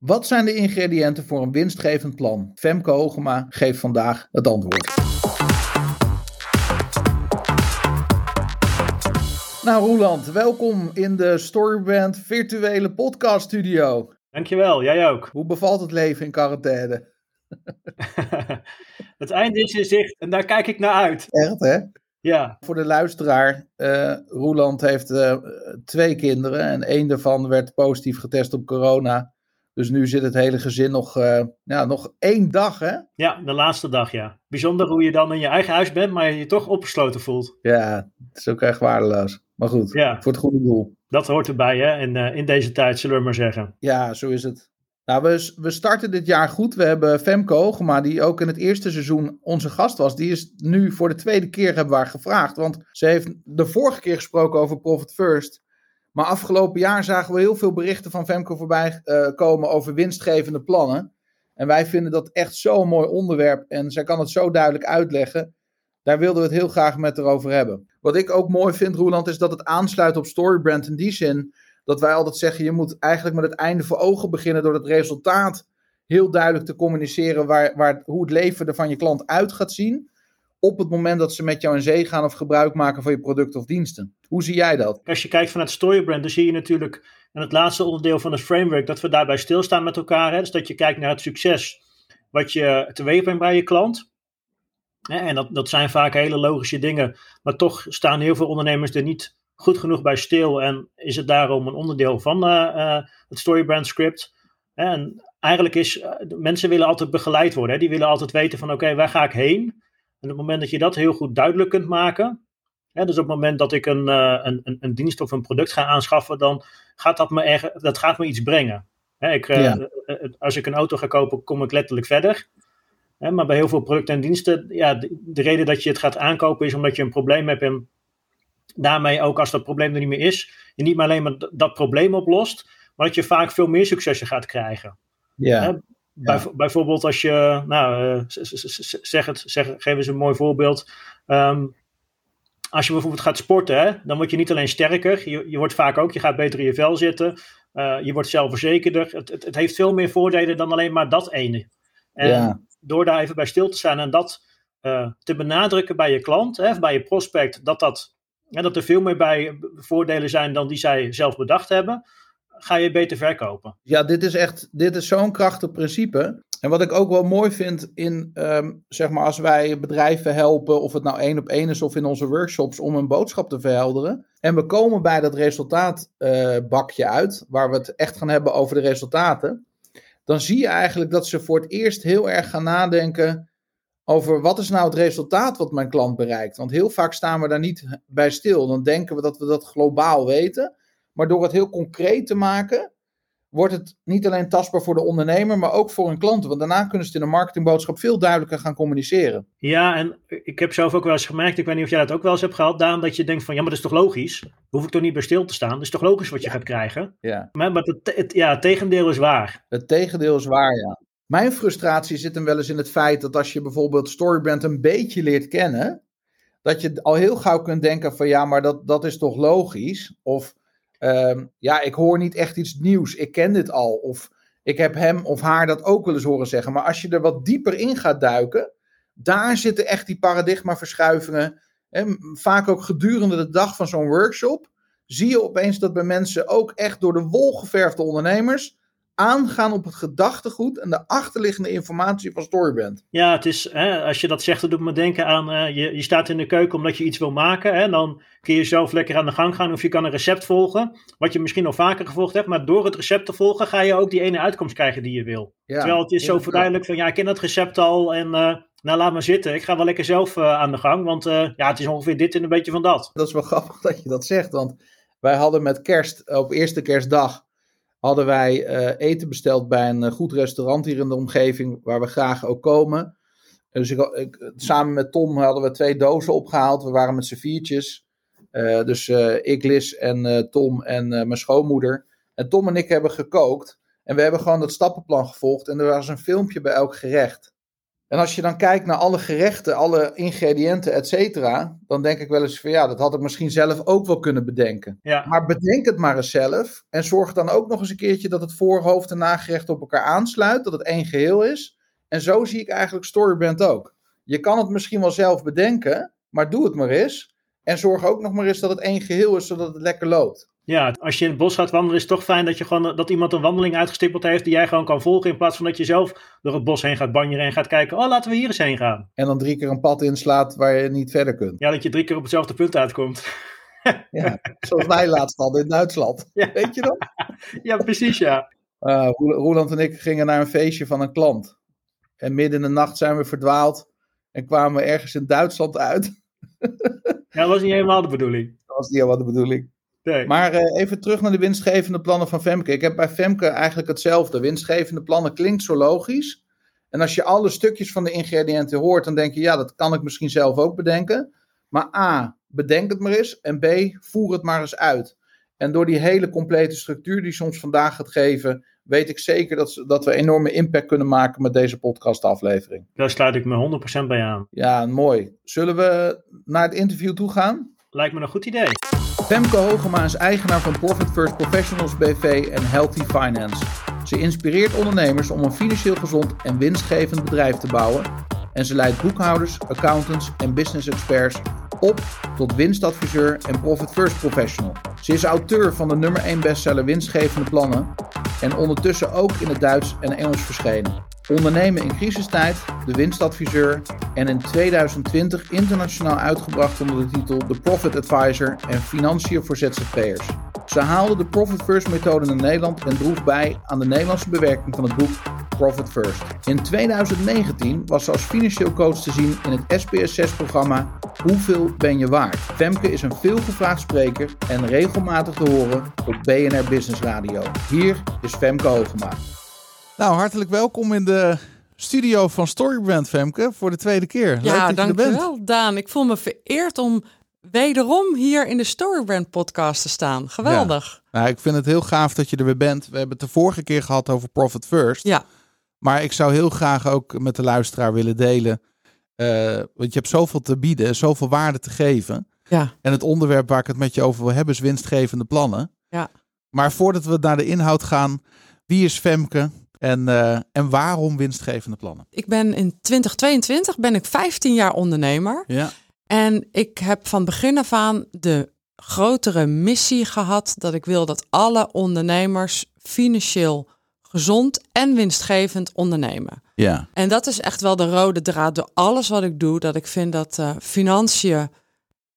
Wat zijn de ingrediënten voor een winstgevend plan? Femke Hogema geeft vandaag het antwoord. Nou, Roeland, welkom in de Storybrand virtuele podcast studio. Dankjewel, jij ook. Hoe bevalt het leven in quarantaine? het eind is in zicht en daar kijk ik naar uit. Echt, hè? Ja. Voor de luisteraar, uh, Roeland heeft uh, twee kinderen en één daarvan werd positief getest op corona. Dus nu zit het hele gezin nog, uh, ja, nog één dag, hè? Ja, de laatste dag, ja. Bijzonder hoe je dan in je eigen huis bent, maar je je toch opgesloten voelt. Ja, het is ook echt waardeloos. Maar goed, ja. voor het goede doel. Dat hoort erbij, hè? In, uh, in deze tijd, zullen we maar zeggen. Ja, zo is het. Nou, we, we starten dit jaar goed. We hebben Femke Hogema, die ook in het eerste seizoen onze gast was. Die is nu voor de tweede keer hebben we haar gevraagd. Want ze heeft de vorige keer gesproken over Profit First. Maar afgelopen jaar zagen we heel veel berichten van Femke voorbij uh, komen over winstgevende plannen. En wij vinden dat echt zo'n mooi onderwerp. En zij kan het zo duidelijk uitleggen. Daar wilden we het heel graag met haar over hebben. Wat ik ook mooi vind, Roeland, is dat het aansluit op Storybrand in die zin. Dat wij altijd zeggen, je moet eigenlijk met het einde voor ogen beginnen door het resultaat heel duidelijk te communiceren waar, waar, hoe het leven er van je klant uit gaat zien op het moment dat ze met jou in zee gaan of gebruik maken van je producten of diensten. Hoe zie jij dat? Als je kijkt vanuit Storybrand, dan zie je natuurlijk in het laatste onderdeel van het framework dat we daarbij stilstaan met elkaar. Hè? Dus dat je kijkt naar het succes wat je teweeg brengt bij je klant. En dat, dat zijn vaak hele logische dingen, maar toch staan heel veel ondernemers er niet goed genoeg bij stil en is het daarom een onderdeel van uh, uh, het Storybrand script. En eigenlijk is, uh, mensen willen altijd begeleid worden. Hè? Die willen altijd weten van oké, waar ga ik heen? En op het moment dat je dat heel goed duidelijk kunt maken, hè, dus op het moment dat ik een, een, een, een, dienst of een product ga aanschaffen, dan gaat dat me, erg, dat gaat me iets brengen. Hè, ik, ja. Als ik een auto ga kopen, kom ik letterlijk verder. Hè, maar bij heel veel producten en diensten, ja, de, de, reden dat je het gaat aankopen is omdat je een probleem hebt en daarmee ook als dat probleem er niet meer is, je niet maar alleen maar dat probleem oplost, maar dat je vaak veel meer successen gaat krijgen. Ja. Bij. Bijvoorbeeld als je, nou, uh, zeg het, zeg, geef eens een mooi voorbeeld. Um, als je bijvoorbeeld gaat sporten, hè, dan word je niet alleen sterker, je, je wordt vaak ook, je gaat beter in je vel zitten, uh, je wordt zelfverzekerder. Het, het, het, heeft veel meer voordelen dan alleen maar dat ene. En ja. door daar even bij stil te staan en dat uh, te benadrukken bij je klant, hè, bij je prospect, dat, dat, ja, dat er veel meer bij voordelen zijn dan die zij zelf bedacht hebben, ga je beter verkopen. Ja, dit is echt, dit is zo'n krachtig principe. En wat ik ook wel mooi vind in, um, zeg maar, als wij bedrijven helpen, of het nou één op één is of in onze workshops, om een boodschap te verhelderen. En we komen bij dat resultaatbakje uh, uit, waar we het echt gaan hebben over de resultaten. Dan zie je eigenlijk dat ze voor het eerst heel erg gaan nadenken over wat is nou het resultaat wat mijn klant bereikt. Want heel vaak staan we daar niet bij stil. Dan denken we dat we dat globaal weten. Maar door het heel concreet te maken, wordt het niet alleen tastbaar voor de ondernemer, maar ook voor hun klanten. Want daarna kunnen ze het in een marketingboodschap veel duidelijker gaan communiceren. Ja, en ik heb zelf ook wel eens gemerkt, ik weet niet of jij dat ook wel eens hebt gehad, Daan, dat je denkt van, ja, maar dat is toch logisch? Hoef ik toch niet bij stil te staan? Dat is toch logisch wat je ja. gaat krijgen? Ja. Maar, maar het, het, ja, het tegendeel is waar. Het tegendeel is waar, ja. Mijn frustratie zit hem wel eens in het feit dat als je bijvoorbeeld Storybrand een beetje leert kennen, dat je al heel gauw kunt denken van ja, maar dat, dat is toch logisch? Of um, ja, ik hoor niet echt iets nieuws, ik ken dit al. Of ik heb hem of haar dat ook wel eens horen zeggen. Maar als je er wat dieper in gaat duiken, daar zitten echt die paradigmaverschuivingen. En vaak ook gedurende de dag van zo'n workshop, zie je opeens dat bij mensen ook echt door de wol geverfde ondernemers aangaan op het gedachtegoed en de achterliggende informatie van Storybrand. Ja, het is, hè, als je dat zegt, dan doet me denken aan, uh, je, je staat in de keuken omdat je iets wil maken. Hè, dan kun je zelf lekker aan de gang gaan of je kan een recept volgen, wat je misschien al vaker gevolgd hebt. Maar door het recept te volgen ga je ook die ene uitkomst krijgen die je wil. Ja, Terwijl het is zo verduidelijk van, ja, ik ken dat recept al en... Uh, nou, laat maar zitten. Ik ga wel lekker zelf uh, aan de gang, want ja, het is ongeveer dit en een beetje van dat. Dat is wel grappig dat je dat zegt, want wij hadden met kerst, op eerste kerstdag, hadden wij uh, eten besteld bij een uh, goed restaurant hier in de omgeving, waar we graag ook komen. Dus ik, ik, samen met Tom hadden we twee dozen opgehaald. We waren met z'n viertjes. Uh, dus ik, Lis en Tom en mijn schoonmoeder. En Tom en ik hebben gekookt. En we hebben gewoon dat stappenplan gevolgd. En er was een filmpje bij elk gerecht. En als je dan kijkt naar alle gerechten, alle ingrediënten, et cetera, dan denk ik wel eens van ja, dat had ik misschien zelf ook wel kunnen bedenken. Ja. Maar bedenk het maar eens zelf en zorg dan ook nog eens een keertje dat het voorhoofd en nagerecht op elkaar aansluit, dat het één geheel is. En zo zie ik eigenlijk Storybrand ook. Je kan het misschien wel zelf bedenken, maar doe het maar eens. En zorg ook nog maar eens dat het één geheel is, zodat het lekker loopt. Ja, als je in het bos gaat wandelen, is het toch fijn dat, je gewoon, dat iemand een wandeling uitgestippeld heeft die jij gewoon kan volgen. In plaats van dat je zelf door het bos heen gaat banjeren en gaat kijken. Oh, laten we hier eens heen gaan. En dan drie keer een pad inslaat waar je niet verder kunt. Ja, dat je drie keer op hetzelfde punt uitkomt. Ja, zoals wij laatst hadden in Duitsland. Ja. Weet je dat? Ja, precies ja. Uh, Roeland en ik gingen naar een feestje van een klant. En midden in de nacht zijn we verdwaald en kwamen we ergens in Duitsland uit. Ja, dat was niet helemaal de bedoeling. Dat was niet helemaal de bedoeling. Nee. Maar uh, even terug naar de winstgevende plannen van Femke. Ik heb bij Femke eigenlijk hetzelfde. Winstgevende plannen klinkt zo logisch. En als je alle stukjes van de ingrediënten hoort, dan denk je, ja, dat kan ik misschien zelf ook bedenken. Maar A, bedenk het maar eens. En B, voer het maar eens uit. En door die hele complete structuur die soms vandaag gaat geven, weet ik zeker dat, dat we enorme impact kunnen maken met deze podcastaflevering. Daar sluit ik me 100% bij aan. Ja, mooi. Zullen we naar het interview toe gaan? Lijkt me een goed idee. Femke Hogema is eigenaar van Profit First Professionals BV en Healthy Finance. Ze inspireert ondernemers om een financieel gezond en winstgevend bedrijf te bouwen. En ze leidt boekhouders, accountants en business experts op tot winstadviseur en Profit First Professional. Ze is auteur van de nummer 1 bestseller Winstgevende Plannen en ondertussen ook in het Duits en Engels verschenen. Ondernemen in crisistijd, de winstadviseur en in 2020 internationaal uitgebracht onder de titel The Profit Advisor en Financiën voor ZZP'ers. Ze haalde de Profit First methode naar Nederland en droeg bij aan de Nederlandse bewerking van het boek Profit First. In 2019 was ze als financieel coach te zien in het SBS6-programma Hoeveel ben je waard? Femke is een veelgevraagd spreker en regelmatig te horen op BNR Business Radio. Hier is Femke Hogema. Nou, hartelijk welkom in de studio van Storybrand, Femke, voor de tweede keer. Leuk Ja, dankjewel Daan. Ik voel me vereerd om wederom hier in de Storybrand podcast te staan. Geweldig. Nou, ik vind het heel gaaf dat je er weer bent. We hebben het de vorige keer gehad over Profit First. Ja. Maar ik zou heel graag ook met de luisteraar willen delen. eh, want je hebt zoveel te bieden, zoveel waarde te geven. Ja. En het onderwerp waar ik het met je over wil hebben is winstgevende plannen. Ja. Maar voordat we naar de inhoud gaan, wie is Femke en, eh, en waarom winstgevende plannen? Ik ben in 2022 ben ik 15 jaar ondernemer. Ja. En ik heb van begin af aan de grotere missie gehad dat ik wil dat alle ondernemers financieel gezond en winstgevend ondernemen. Ja. En dat is echt wel de rode draad door alles wat ik doe. Dat ik vind dat eh, financiën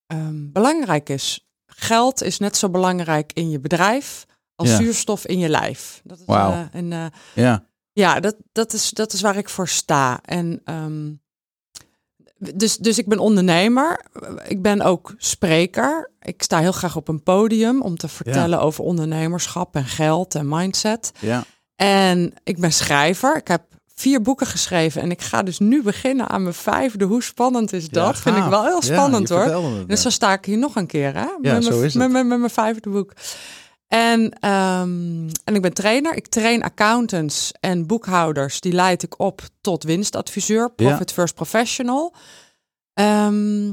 ehm, belangrijk is. Geld is net zo belangrijk in je bedrijf als Ja. zuurstof in je lijf. Dat is Wauw. eh, eh, Ja. ja, dat, dat, is, dat is waar ik voor sta. En ehm, dus, dus ik ben ondernemer. Ik ben ook spreker. Ik sta heel graag op een podium om te vertellen over ondernemerschap en geld en mindset. Ja. En ik ben schrijver. Ik heb vier boeken geschreven en ik ga dus nu beginnen aan mijn vijfde. Hoe spannend is dat? Vind ik wel heel spannend hoor. Dus dan sta ik hier nog een keer, hè? met, mijn- met, met, met mijn vijfde boek. En, ehm, en ik ben trainer. Ik train accountants en boekhouders. Die leid ik op tot winstadviseur, Profit First Professional. Ehm,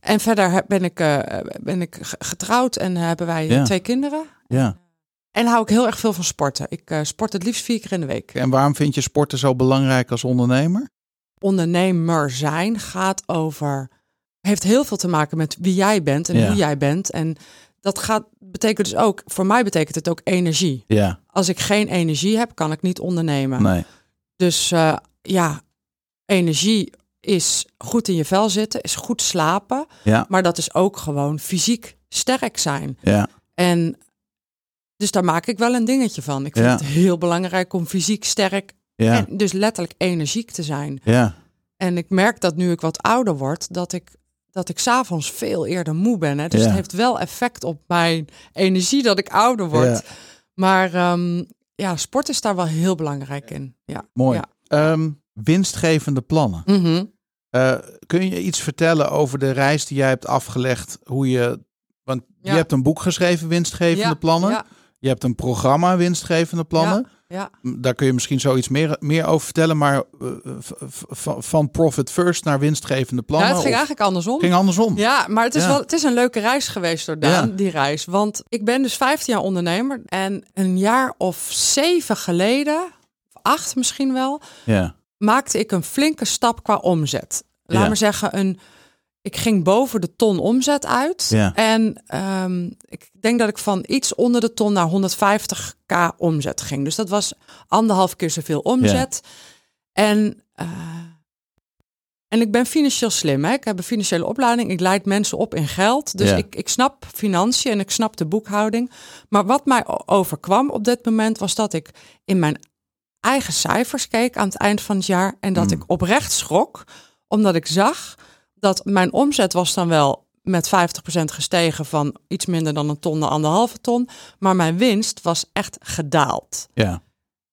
en verder ben ik, eh, ben ik ge- getrouwd en hebben wij Ja. twee kinderen. Ja. En hou ik heel erg veel van sporten. Ik eh, sport het liefst vier keer in de week. En waarom vind je sporten zo belangrijk als ondernemer? ondernemer zijn gaat over. heeft heel veel te maken met wie jij bent en Ja. hoe jij bent. En dat gaat, betekent dus ook. voor mij betekent het ook energie. Ja. Als ik geen energie heb, kan ik niet ondernemen. Nee. Dus eh, ja, energie is goed in je vel zitten, is goed slapen. Ja. Maar dat is ook gewoon fysiek sterk zijn. Ja. En dus daar maak ik wel een dingetje van. Ik vind Ja. het heel belangrijk om fysiek sterk Ja. en dus letterlijk energiek te zijn. Ja. En ik merk dat nu ik wat ouder word, dat ik, dat ik s'avonds veel eerder moe ben. Hè? Dus Ja. het heeft wel effect op mijn energie dat ik ouder word. Ja. Maar ehm, ja, sport is daar wel heel belangrijk in. Ja. Mooi. Ja. Ehm, winstgevende plannen. Mhm. Eh, kun je iets vertellen over de reis die jij hebt afgelegd? Hoe je. Want je hebt een boek geschreven, winstgevende plannen. Je hebt een programma, winstgevende plannen. Ja. Daar kun je misschien zoiets meer, meer over vertellen. Maar uh, van profit first naar winstgevende plannen. Ja, het ging eigenlijk andersom. Ging andersom. Ja, maar het is, wel, het is een leuke reis geweest door Daan, die reis. Want ik ben dus 15 jaar ondernemer. En een jaar of zeven geleden, of acht misschien wel, ja. maakte ik een flinke stap qua omzet. Laat maar zeggen, een ik ging boven de ton omzet uit. Ja. En um, ik denk dat ik van iets onder de ton naar 150k omzet ging. Dus dat was anderhalf keer zoveel omzet. Ja. En, uh, en ik ben financieel slim. Hè? Ik heb een financiële opleiding. Ik leid mensen op in geld. Dus ja. ik, ik snap financiën en ik snap de boekhouding. Maar wat mij overkwam op dit moment was dat ik in mijn eigen cijfers keek aan het eind van het jaar. En dat Mm. ik oprecht schrok, omdat ik zag dat mijn omzet was dan wel met 50% gestegen van iets minder dan een ton naar anderhalve ton. Maar mijn winst was echt gedaald. Ja.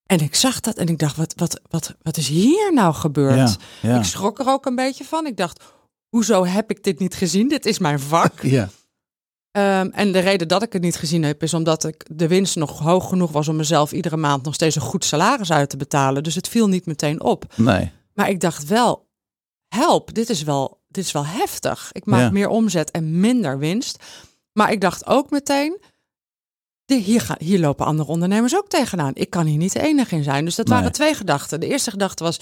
En ik zag dat en ik dacht, wat, wat, wat, wat is hier nou gebeurd? Ja, ja. Ik schrok er ook een beetje van. Ik dacht, hoezo heb ik dit niet gezien? Dit is mijn vak. Ja. Um, en de reden dat ik het niet gezien heb, is omdat ik de winst nog hoog genoeg was om mezelf iedere maand nog steeds een goed salaris uit te betalen. Dus het viel niet meteen op. Nee. Maar ik dacht wel, help, dit is wel dit is wel heftig. Ik maak Ja. meer omzet en minder winst. Maar ik dacht ook meteen, de, hier, gaan, hier lopen andere ondernemers ook tegenaan. Ik kan hier niet de enige in zijn. Dus dat Nee. waren twee gedachten. De eerste gedachte was,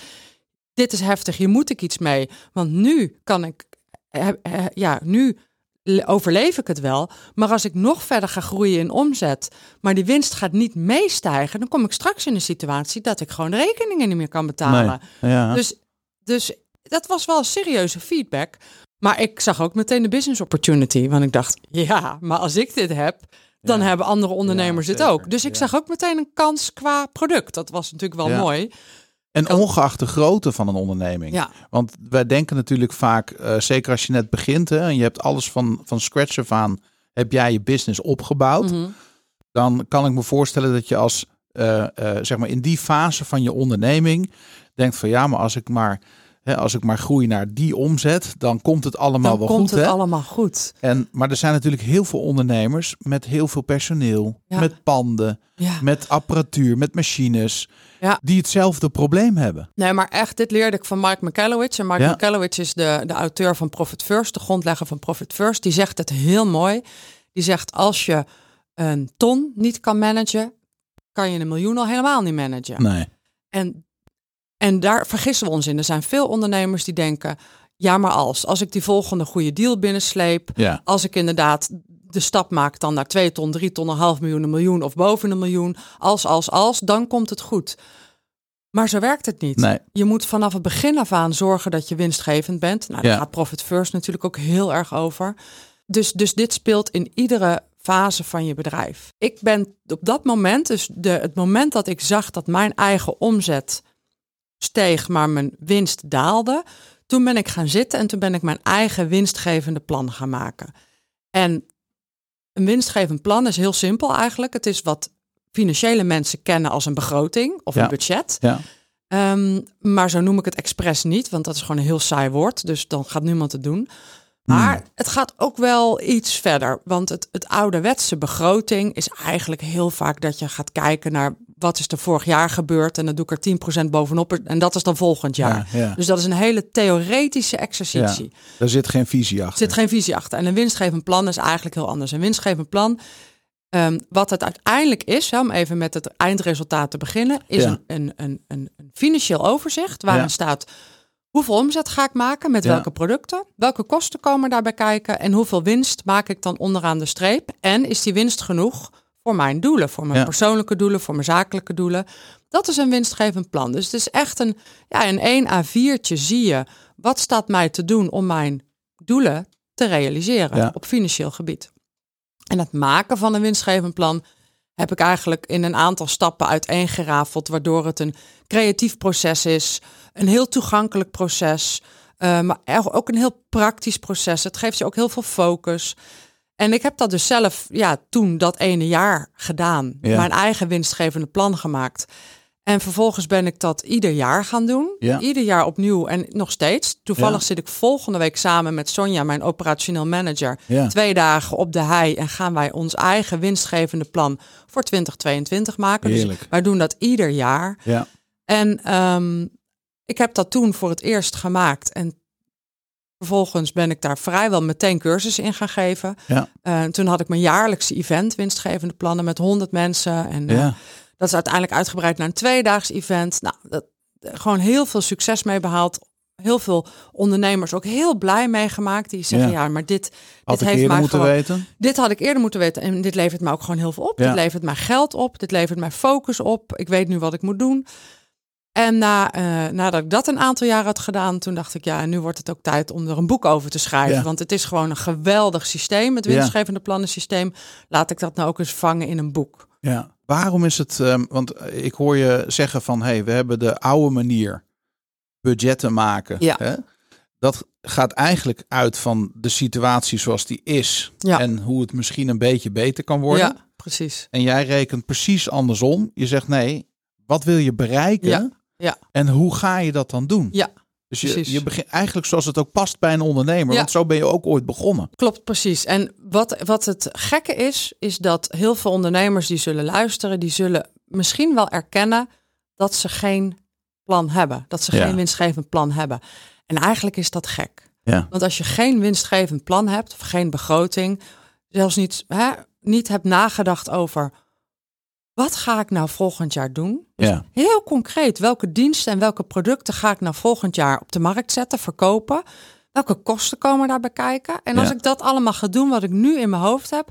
dit is heftig, hier moet ik iets mee. Want nu kan ik, eh, eh, ja, nu le- overleef ik het wel. Maar als ik nog verder ga groeien in omzet, maar die winst gaat niet meestijgen, dan kom ik straks in een situatie dat ik gewoon de rekeningen niet meer kan betalen. Nee. Ja. Dus, dus dat was wel serieuze feedback. Maar ik zag ook meteen de business opportunity. Want ik dacht, ja, maar als ik dit heb, dan Ja. hebben andere ondernemers Ja, dit zeker. ook. Dus ik Ja. zag ook meteen een kans qua product. Dat was natuurlijk wel mooi. En ongeacht de grootte van een onderneming. Ja, Want wij denken natuurlijk vaak, eh, zeker als je net begint hè, en je hebt alles van, van scratch af aan, heb jij je business opgebouwd. Mhm. Dan kan ik me voorstellen dat je als, eh, eh, zeg maar in die fase van je onderneming denkt van ja, maar als ik maar, hè, als ik maar groei naar die omzet, dan komt het allemaal dan wel komt goed. het hè? allemaal goed. En, maar er zijn natuurlijk heel veel ondernemers met heel veel personeel, Ja. met panden, Ja. met apparatuur, met machines, Ja. die hetzelfde probleem hebben. Nee, maar echt, dit leerde ik van Mike McCallowich. En Mike Ja. McCallowich is de, de auteur van Profit First, de grondlegger van Profit First. Die zegt het heel mooi. Die zegt, als je een ton niet kan managen, kan je een miljoen al helemaal niet managen. Nee. En, en daar vergissen we ons in. Er zijn veel ondernemers die denken, ja maar als, als ik die volgende goede deal binnensleep, Ja. als ik inderdaad de stap maak dan naar 2 ton, 3 ton, een half miljoen, een miljoen of boven een miljoen, als, als, als, dan komt het goed. Maar zo werkt het niet. Nee. Je moet vanaf het begin af aan zorgen dat je winstgevend bent. Nou, daar Ja. gaat Profit First natuurlijk ook heel erg over. Dus, dus dit speelt in iedere fase van je bedrijf. Ik ben op dat moment, dus de, het moment dat ik zag dat mijn eigen omzet steeg, maar mijn winst daalde, toen ben ik gaan zitten en toen ben ik mijn eigen winstgevende plan gaan maken. En een winstgevend plan is heel simpel eigenlijk. Het is wat financiële mensen kennen als een begroting of Ja. een budget. Ja. Ehm, maar zo noem ik het expres niet, want dat is gewoon een heel saai woord. Dus dan gaat niemand het doen. Maar Hmm. het gaat ook wel iets verder. Want het, het ouderwetse begroting is eigenlijk heel vaak dat je gaat kijken naar wat is er vorig jaar gebeurd. En dan doe ik er 10% bovenop. En dat is dan volgend jaar. Ja, ja. Dus dat is een hele theoretische exercitie. Daar zit geen visie Er achter. zit geen visie achter. En een winstgevend plan is eigenlijk heel anders. Een winstgevend plan, ehm, wat het uiteindelijk is, hè, om even met het eindresultaat te beginnen, is Ja. een, een, een, een, financieel overzicht waarin Ja. staat hoeveel omzet ga ik maken met Ja. welke producten, welke kosten komen daarbij kijken en hoeveel winst maak ik dan onderaan de streep. En is die winst genoeg voor mijn doelen, voor mijn Ja. persoonlijke doelen, voor mijn zakelijke doelen. Dat is een winstgevend plan. Dus het is echt een, ja, in één A4'tje zie je wat staat mij te doen om mijn doelen te realiseren Ja. op financieel gebied. En het maken van een winstgevend plan heb ik eigenlijk in een aantal stappen uiteengerafeld, waardoor het een creatief proces is, een heel toegankelijk proces, eh, maar ook een heel praktisch proces. Het geeft je ook heel veel focus. En ik heb dat dus zelf, ja, toen dat ene jaar gedaan, Ja. mijn eigen winstgevende plan gemaakt. En vervolgens ben ik dat ieder jaar gaan doen. Ja. Ieder jaar opnieuw en nog steeds. Toevallig Ja. zit ik volgende week samen met Sonja, mijn operationeel manager, Ja. twee dagen op de hei en gaan wij ons eigen winstgevende plan voor 2022 maken. Heerlijk. Dus wij doen dat ieder jaar. Ja. En ehm, ik heb dat toen voor het eerst gemaakt. En vervolgens ben ik daar vrijwel meteen cursussen in gaan geven. Ja. Eh, toen had ik mijn jaarlijkse event, winstgevende plannen met 100 mensen. En eh, dat is uiteindelijk uitgebreid naar een tweedaags event. Nou, dat, gewoon heel veel succes mee behaald. Heel veel ondernemers ook heel blij meegemaakt. Die zeggen, Ja. ja, maar dit, Had dit ik heeft eerder mij moeten gewoon... weten. Dit had ik eerder moeten weten. En dit levert mij ook gewoon heel veel op. Dit levert mij geld op. Dit levert mij focus op. Ik weet nu wat ik moet doen. En na, eh, nadat ik dat een aantal jaar had gedaan, toen dacht ik, ja, nu wordt het ook tijd om er een boek over te schrijven. Ja. Want het is gewoon een geweldig systeem, het winstgevende plannensysteem. Laat ik dat nou ook eens vangen in een boek. Ja. Waarom is het, ehm, want ik hoor je zeggen van, hey, we hebben de oude manier budgetten maken. Ja. Hè? Dat gaat eigenlijk uit van de situatie zoals die is Ja. en hoe het misschien een beetje beter kan worden. Ja, precies. En jij rekent precies andersom. Je zegt nee, wat wil je bereiken? Ja, ja. En hoe ga je dat dan doen? Ja, dus je, precies. je begint eigenlijk zoals het ook past bij een ondernemer. Ja. Want zo ben je ook ooit begonnen. Klopt, precies. En wat, wat het gekke is, is dat heel veel ondernemers die zullen luisteren, die zullen misschien wel erkennen dat ze geen plan hebben. Dat ze Ja. geen winstgevend plan hebben. En eigenlijk is dat gek. Ja. Want als je geen winstgevend plan hebt, of geen begroting, zelfs niet, hè, niet hebt nagedacht over wat ga ik nou volgend jaar doen? Ja. Heel concreet, welke diensten en welke producten ga ik nou volgend jaar op de markt zetten, verkopen? Welke kosten komen daarbij kijken? En als Ja. ik dat allemaal ga doen wat ik nu in mijn hoofd heb,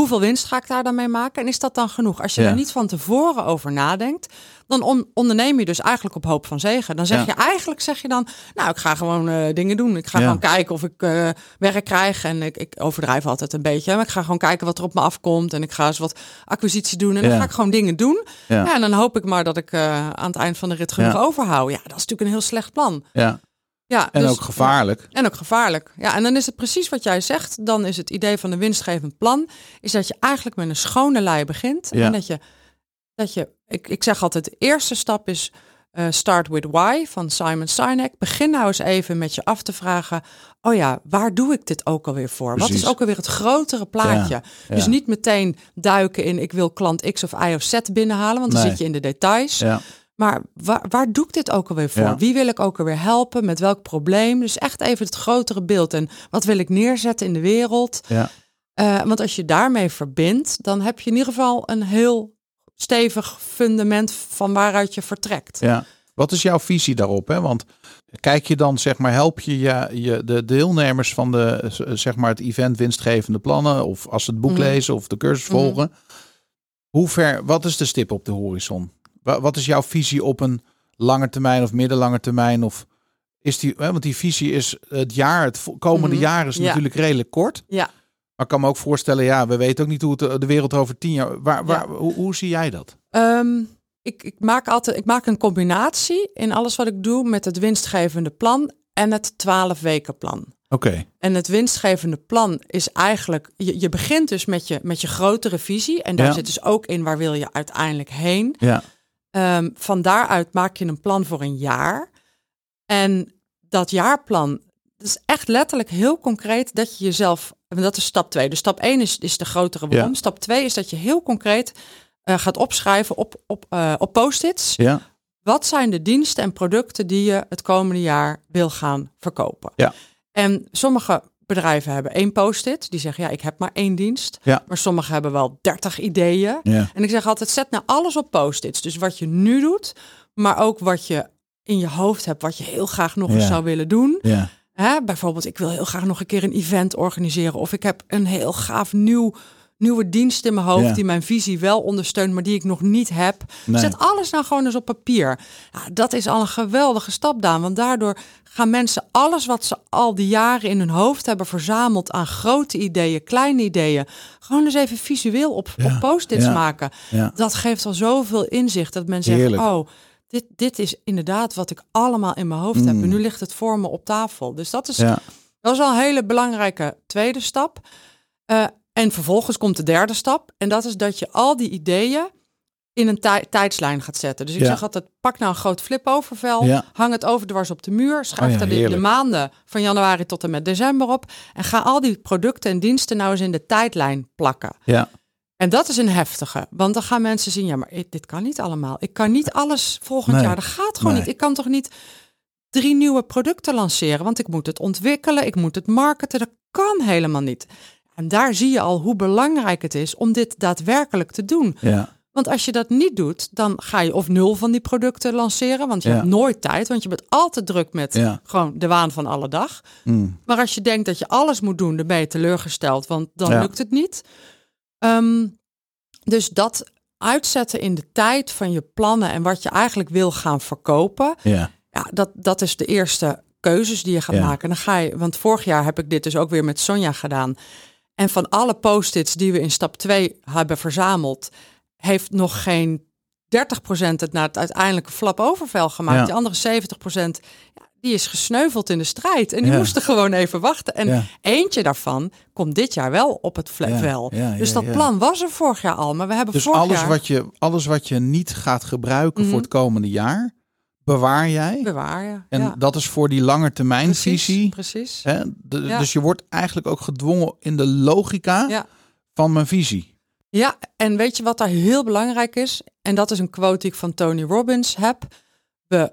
hoeveel winst ga ik daar dan mee maken? En is dat dan genoeg? Als je Ja. er niet van tevoren over nadenkt, dan on- onderneem je dus eigenlijk op hoop van zegen. Dan zeg Ja. je eigenlijk, zeg je dan, nou, ik ga gewoon eh, dingen doen. Ik ga Ja. gewoon kijken of ik eh, werk krijg. En ik, ik overdrijf altijd een beetje. Maar ik ga gewoon kijken wat er op me afkomt. En ik ga eens wat acquisitie doen. En dan ga ik gewoon dingen doen. Ja. En dan hoop ik maar dat ik eh, aan het eind van de rit genoeg overhoud. Ja, dat is natuurlijk een heel slecht plan. Ja. Ja, En dus- ook gevaarlijk. En ook gevaarlijk. Ja, en dan is het precies wat jij zegt. Dan is het idee van een winstgevend plan, is dat je eigenlijk met een schone lei begint. Ja. En dat je, dat je ik, ik zeg altijd, de eerste stap is eh, start with why van Simon Sinek. Begin nou eens even met je af te vragen, oh ja, waar doe ik dit ook alweer voor? Wat is ook alweer het grotere plaatje? Ja, Dus niet meteen duiken in, ik wil klant X of Y of Z binnenhalen, want dan Nee. zit je in de details. Ja. Maar waar, waar doe ik dit ook alweer voor? Ja. Wie wil ik ook alweer helpen? Met welk probleem? Dus echt even het grotere beeld. En wat wil ik neerzetten in de wereld? Ja. Eh, want als je daarmee verbindt, dan heb je in ieder geval een heel stevig fundament van waaruit je vertrekt. Ja. Wat is jouw visie daarop? Hè? Want kijk je dan, zeg maar, help je, je, je de deelnemers van de, zeg maar, het event winstgevende plannen, of als ze het boek Mhm. lezen of de cursus Mhm. volgen, hoe ver, wat is de stip op de horizon? Wa- Wat is jouw visie op een lange termijn of middellange termijn? Of is die, hè, want die visie is het jaar, het komende Mhm. jaar is Ja. natuurlijk redelijk kort. Ja. Maar ik kan me ook voorstellen, ja, we weten ook niet hoe het de wereld over tien jaar. Waar, waar, hoe, hoe zie jij dat? Ehm, ik, ik, maak altijd, ik maak een combinatie in alles wat ik doe met het winstgevende plan en het 12 weken plan. Oké. En het winstgevende plan is eigenlijk, je, je begint dus met je, met je grotere visie. En daar Ja. zit dus ook in waar wil je uiteindelijk heen. Ja. Ehm, van daaruit maak je een plan voor een jaar. En dat jaarplan, dat is echt letterlijk heel concreet dat je jezelf, en dat is stap 2. Dus stap 1 is, is de grotere. Ja. Stap 2 is dat je heel concreet eh, gaat opschrijven op, op, eh, op post-its. Ja. Wat zijn de diensten en producten die je het komende jaar wil gaan verkopen? Ja. En sommige bedrijven hebben één post-it. Die zeggen, ja, ik heb maar één dienst. Ja. Maar sommige hebben wel dertig ideeën. Ja. En ik zeg altijd, zet nou alles op post-its. Dus wat je nu doet, maar ook wat je in je hoofd hebt, wat je heel graag nog eens zou willen doen. Ja. Hè, bijvoorbeeld, ik wil heel graag nog een keer een event organiseren. Of ik heb een heel gaaf nieuw, nieuwe dienst in mijn hoofd Ja. die mijn visie wel ondersteunt, maar die ik nog niet heb. Nee. Zet alles nou gewoon eens op papier. Ja, dat is al een geweldige stap, Daan. Want daardoor gaan mensen alles wat ze al die jaren in hun hoofd hebben verzameld aan grote ideeën, kleine ideeën, gewoon eens even visueel op, Ja, op post-its ja, maken. Dat geeft al zoveel inzicht dat men zegt, Heerlijk. oh, dit, dit is inderdaad wat ik allemaal in mijn hoofd heb. Mm. En nu ligt het voor me op tafel. Dus dat is, dat is al een hele belangrijke tweede stap. Eh, en vervolgens komt de derde stap. En dat is dat je al die ideeën in een tij- tijdslijn gaat zetten. Dus ik Ja. zeg altijd, pak nou een groot flip-overvel, Ja. hang het overdwars op de muur, schrijf Oh ja, daar de, de maanden van januari tot en met december op en ga al die producten en diensten nou eens in de tijdlijn plakken. Ja. En dat is een heftige, want dan gaan mensen zien, ja, maar dit kan niet allemaal. Ik kan niet alles volgend Nee. jaar, dat gaat gewoon Nee. niet. Ik kan toch niet drie nieuwe producten lanceren, want ik moet het ontwikkelen, ik moet het marketen, dat kan helemaal niet. En daar zie je al hoe belangrijk het is om dit daadwerkelijk te doen. Ja. Want als je dat niet doet, dan ga je of nul van die producten lanceren, want je Ja. hebt nooit tijd, want je bent altijd druk met Ja. gewoon de waan van alle dag. Mm. Maar als je denkt dat je alles moet doen, dan ben je teleurgesteld, want dan Ja. lukt het niet. Ehm, dus dat uitzetten in de tijd van je plannen en wat je eigenlijk wil gaan verkopen, Ja. ja, dat, dat is de eerste keuzes die je gaat maken. Dan ga je, want vorig jaar heb ik dit dus ook weer met Sonja gedaan. En van alle post-its die we in stap 2 hebben verzameld, heeft nog geen 30% het naar het uiteindelijke flap overvel gemaakt. Ja. De andere 70% ja, die is gesneuveld in de strijd. En die Ja. moesten gewoon even wachten. En Ja. eentje daarvan komt dit jaar wel op het ja, dus dat plan was er vorig jaar al. Maar we hebben Dus vorig alles jaar wat, je, alles wat je niet gaat gebruiken voor Mhm. het komende jaar, bewaar jij. bewaar je. En ja. dat is voor die langetermijnvisie. Precies, precies. Hè? De- Ja. Dus je wordt eigenlijk ook gedwongen in de logica Ja. van mijn visie. Ja, en weet je wat daar heel belangrijk is? En dat is een quote die ik van Tony Robbins heb. We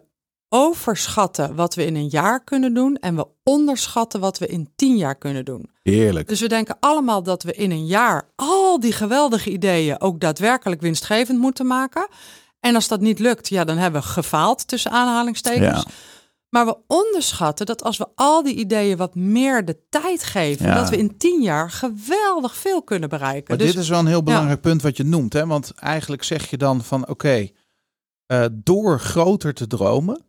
overschatten wat we in een jaar kunnen doen en we onderschatten wat we in tien jaar kunnen doen. Heerlijk. Dus we denken allemaal dat we in een jaar al die geweldige ideeën ook daadwerkelijk winstgevend moeten maken. En als dat niet lukt, ja, dan hebben we gefaald tussen aanhalingstekens. Ja. Maar we onderschatten dat als we al die ideeën wat meer de tijd geven, Ja. dat we in tien jaar geweldig veel kunnen bereiken. Maar dus dit is wel een heel belangrijk punt wat je noemt. Hè? Want eigenlijk zeg je dan van oké, eh, door groter te dromen,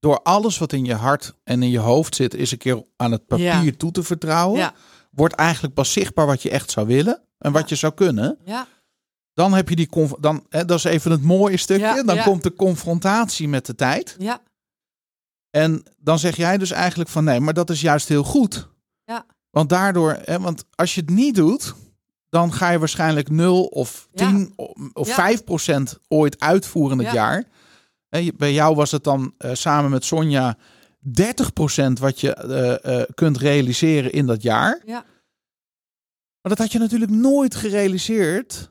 door alles wat in je hart en in je hoofd zit, is een keer aan het papier Ja. toe te vertrouwen, ja, wordt eigenlijk pas zichtbaar wat je echt zou willen en wat je zou kunnen. ja, Dan heb je die dan hè, dat is even het mooie stukje. Ja, dan ja. komt de confrontatie met de tijd. ja. En dan zeg jij dus eigenlijk van nee, maar dat is juist heel goed. Ja. Want daardoor, hè, want als je het niet doet, dan ga je waarschijnlijk 0 of Ja. 10 of Ja. 5 procent ooit uitvoeren het Ja. jaar. Je- bij jou was het dan eh, samen met Sonja 30 procent wat je eh, eh, kunt realiseren in dat jaar. Ja. Maar dat had je natuurlijk nooit gerealiseerd,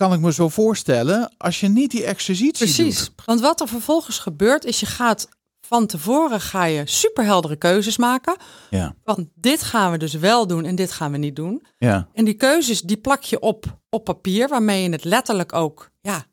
kan ik me zo voorstellen, als je niet die exercitie Precies. doet. Want wat er vervolgens gebeurt, is je gaat van tevoren ga je superheldere keuzes maken. Ja, Want dit gaan we dus wel doen en dit gaan we niet doen. ja, En die keuzes die plak je op op papier, waarmee je het letterlijk ook ja,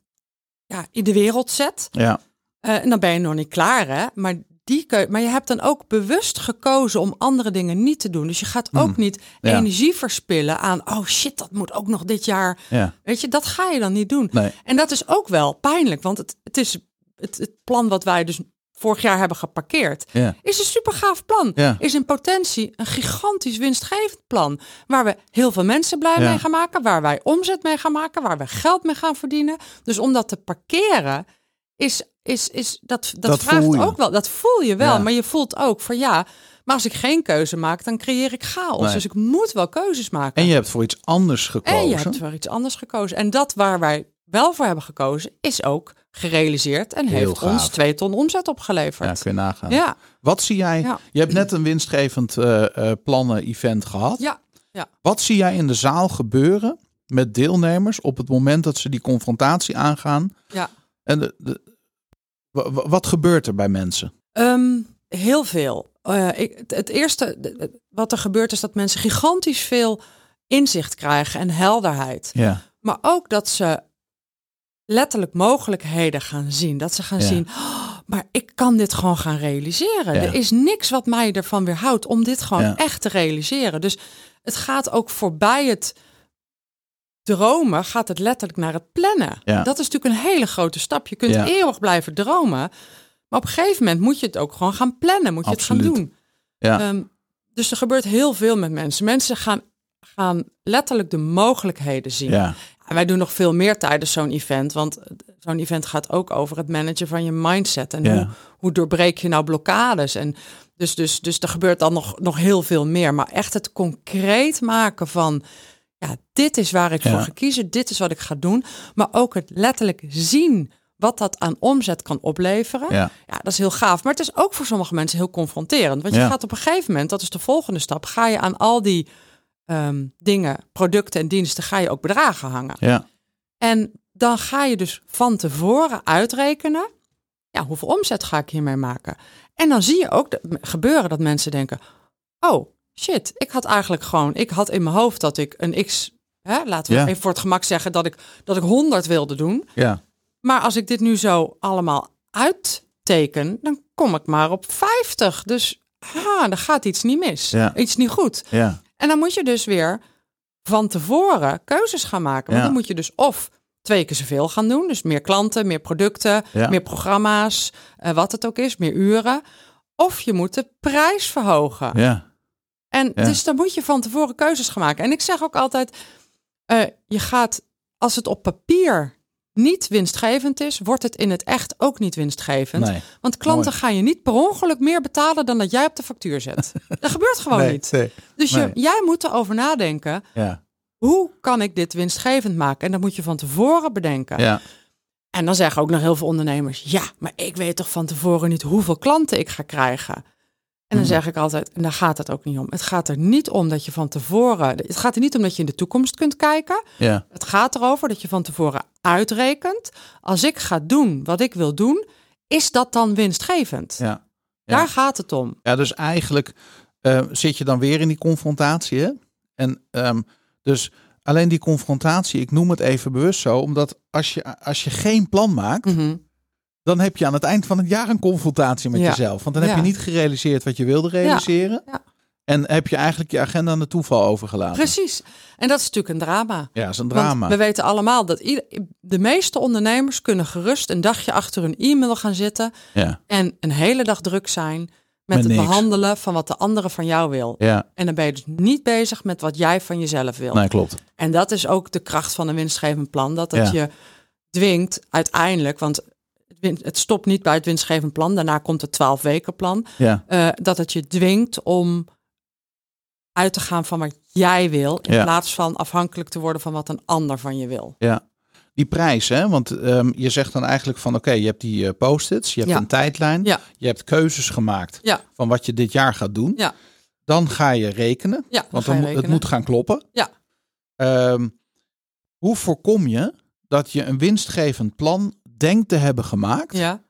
ja, in de wereld zet. ja, Eh, en dan ben je nog niet klaar, hè? Maar, die keu maar je hebt dan ook bewust gekozen om andere dingen niet te doen. Dus je gaat ook niet Mm. ja. energie verspillen aan, oh shit, dat moet ook nog dit jaar. ja. Weet je, dat ga je dan niet doen. Nee. En dat is ook wel pijnlijk, want het, het is het, het plan wat wij dus vorig jaar hebben geparkeerd, Ja. is een super gaaf plan. Ja. Is in potentie een gigantisch winstgevend plan. Waar we heel veel mensen blij Ja. mee gaan maken, waar wij omzet mee gaan maken, waar we geld mee gaan verdienen. Dus om dat te parkeren, is, is, is dat, dat, Dat vraagt ook wel. Dat voel je wel, Ja. maar je voelt ook van ja. Maar als ik geen keuze maak, dan creëer ik chaos. Nee. Dus ik moet wel keuzes maken. En je hebt voor iets anders gekozen. En je hebt voor iets anders gekozen. En dat waar wij wel voor hebben gekozen, is ook gerealiseerd en Heel heeft gaaf. ons twee ton omzet Ja, opgeleverd. kun je nagaan. Ja, Wat zie jij? Ja. Je hebt net een winstgevend eh, eh, plannen-event gehad. ja, Wat zie jij in de zaal gebeuren met deelnemers op het moment dat ze die confrontatie aangaan? ja. En de, de- wat gebeurt er bij mensen? Ehm, heel veel. Eh, ik, het, eerste wat er gebeurt is dat mensen gigantisch veel inzicht krijgen en helderheid. Ja, Maar ook dat ze letterlijk mogelijkheden gaan zien. Dat ze gaan Ja. zien, "Oh, maar ik kan dit gewoon gaan realiseren. Ja. Er is niks wat mij ervan weerhoudt om dit gewoon echt te realiseren. Dus het gaat ook voorbij het dromen, gaat het letterlijk naar het plannen. Ja. Dat is natuurlijk een hele grote stap. Je kunt Ja. eeuwig blijven dromen. Maar op een gegeven moment moet je het ook gewoon gaan plannen. Moet je het gaan doen. ja, Ehm, dus er gebeurt heel veel met mensen. Mensen gaan, gaan letterlijk de mogelijkheden zien. ja, En wij doen nog veel meer tijdens zo'n event. Want zo'n event gaat ook over het managen van je mindset. En Ja. hoe, hoe doorbreek je nou blokkades. En dus, dus, dus er gebeurt dan nog, nog heel veel meer. Maar echt het concreet maken van ja, dit is waar ik Ja. voor ga kiezen, dit is wat ik ga doen. Maar ook het letterlijk zien wat dat aan omzet kan opleveren. Ja. Ja, dat is heel gaaf. Maar het is ook voor sommige mensen heel confronterend. Want je Ja. gaat op een gegeven moment, dat is de volgende stap, ga je aan al die ehm, dingen, producten en diensten, ga je ook bedragen hangen. Ja. En dan ga je dus van tevoren uitrekenen, ja, hoeveel omzet ga ik hiermee maken? En dan zie je ook gebeuren dat mensen denken, oh shit, ik had eigenlijk gewoon, ik had in mijn hoofd dat ik een x, hè, laten we Ja. even voor het gemak zeggen dat ik, dat ik 100 wilde doen. Ja. Maar als ik dit nu zo allemaal uitteken, dan kom ik maar op 50. Dus ha, dan gaat iets niet mis. Ja. Iets niet goed. Ja. En dan moet je dus weer van tevoren keuzes gaan maken. Want dan moet je dus of twee keer zoveel gaan doen. Dus meer klanten, meer producten, meer programma's, eh, wat het ook is, meer uren. Of je moet de prijs verhogen. Ja. En Ja. dus dan moet je van tevoren keuzes gaan maken. En ik zeg ook altijd, eh, je gaat, als het op papier niet winstgevend is, wordt het in het echt ook niet winstgevend. Nee. Want klanten Mooi. gaan je niet per ongeluk meer betalen dan dat jij op de factuur zet. dat gebeurt gewoon nee. niet. Nee. Dus je, jij moet erover nadenken, Ja. hoe kan ik dit winstgevend maken? En dat moet je van tevoren bedenken. Ja. En dan zeggen ook nog heel veel ondernemers: ja, maar ik weet toch van tevoren niet hoeveel klanten ik ga krijgen. En dan Mhm. zeg ik altijd: en daar gaat het ook niet om. Het gaat er niet om dat je van tevoren. Het gaat er niet om dat je in de toekomst kunt kijken. Ja. Het gaat erover dat je van tevoren uitrekent. Als ik ga doen wat ik wil doen, is dat dan winstgevend? Ja. Ja. Daar gaat het om. Ja, dus eigenlijk eh, zit je dan weer in die confrontatie. Hè? En ehm, dus alleen die confrontatie, ik noem het even bewust zo, omdat als je, als je geen plan maakt, Mhm. Dan heb je aan het eind van het jaar een confrontatie met Ja. jezelf. Want dan heb Ja. je niet gerealiseerd wat je wilde realiseren. Ja. En heb je eigenlijk je agenda aan de toeval overgelaten. Precies. En dat is natuurlijk een drama. Ja, dat is een Want drama. we weten allemaal dat ieder, de meeste ondernemers kunnen gerust een dagje achter hun e-mail gaan zitten Ja, en een hele dag druk zijn met, Met het niks. behandelen van wat de andere van jou wil. ja. En dan ben je dus niet bezig met wat jij van jezelf wil. Nee, klopt. En dat is ook de kracht van een winstgevend plan. Dat Ja. je dwingt uiteindelijk, want het stopt niet bij het winstgevend plan. Daarna komt het 12 weken plan. Ja, eh, dat het je dwingt om uit te gaan van wat jij wil. In Ja. plaats van afhankelijk te worden van wat een ander van je wil. ja. Die prijs, hè? want ehm, je zegt dan eigenlijk van oké, je hebt die eh, post-its, je hebt Ja. een tijdlijn, Ja. je hebt keuzes gemaakt Ja. van wat je dit jaar gaat doen. Ja. Dan ga je rekenen, Ja, dan want dan, het moet gaan kloppen. Ja. Ehm, hoe voorkom je dat je een winstgevend plan denkt te hebben gemaakt, Ja,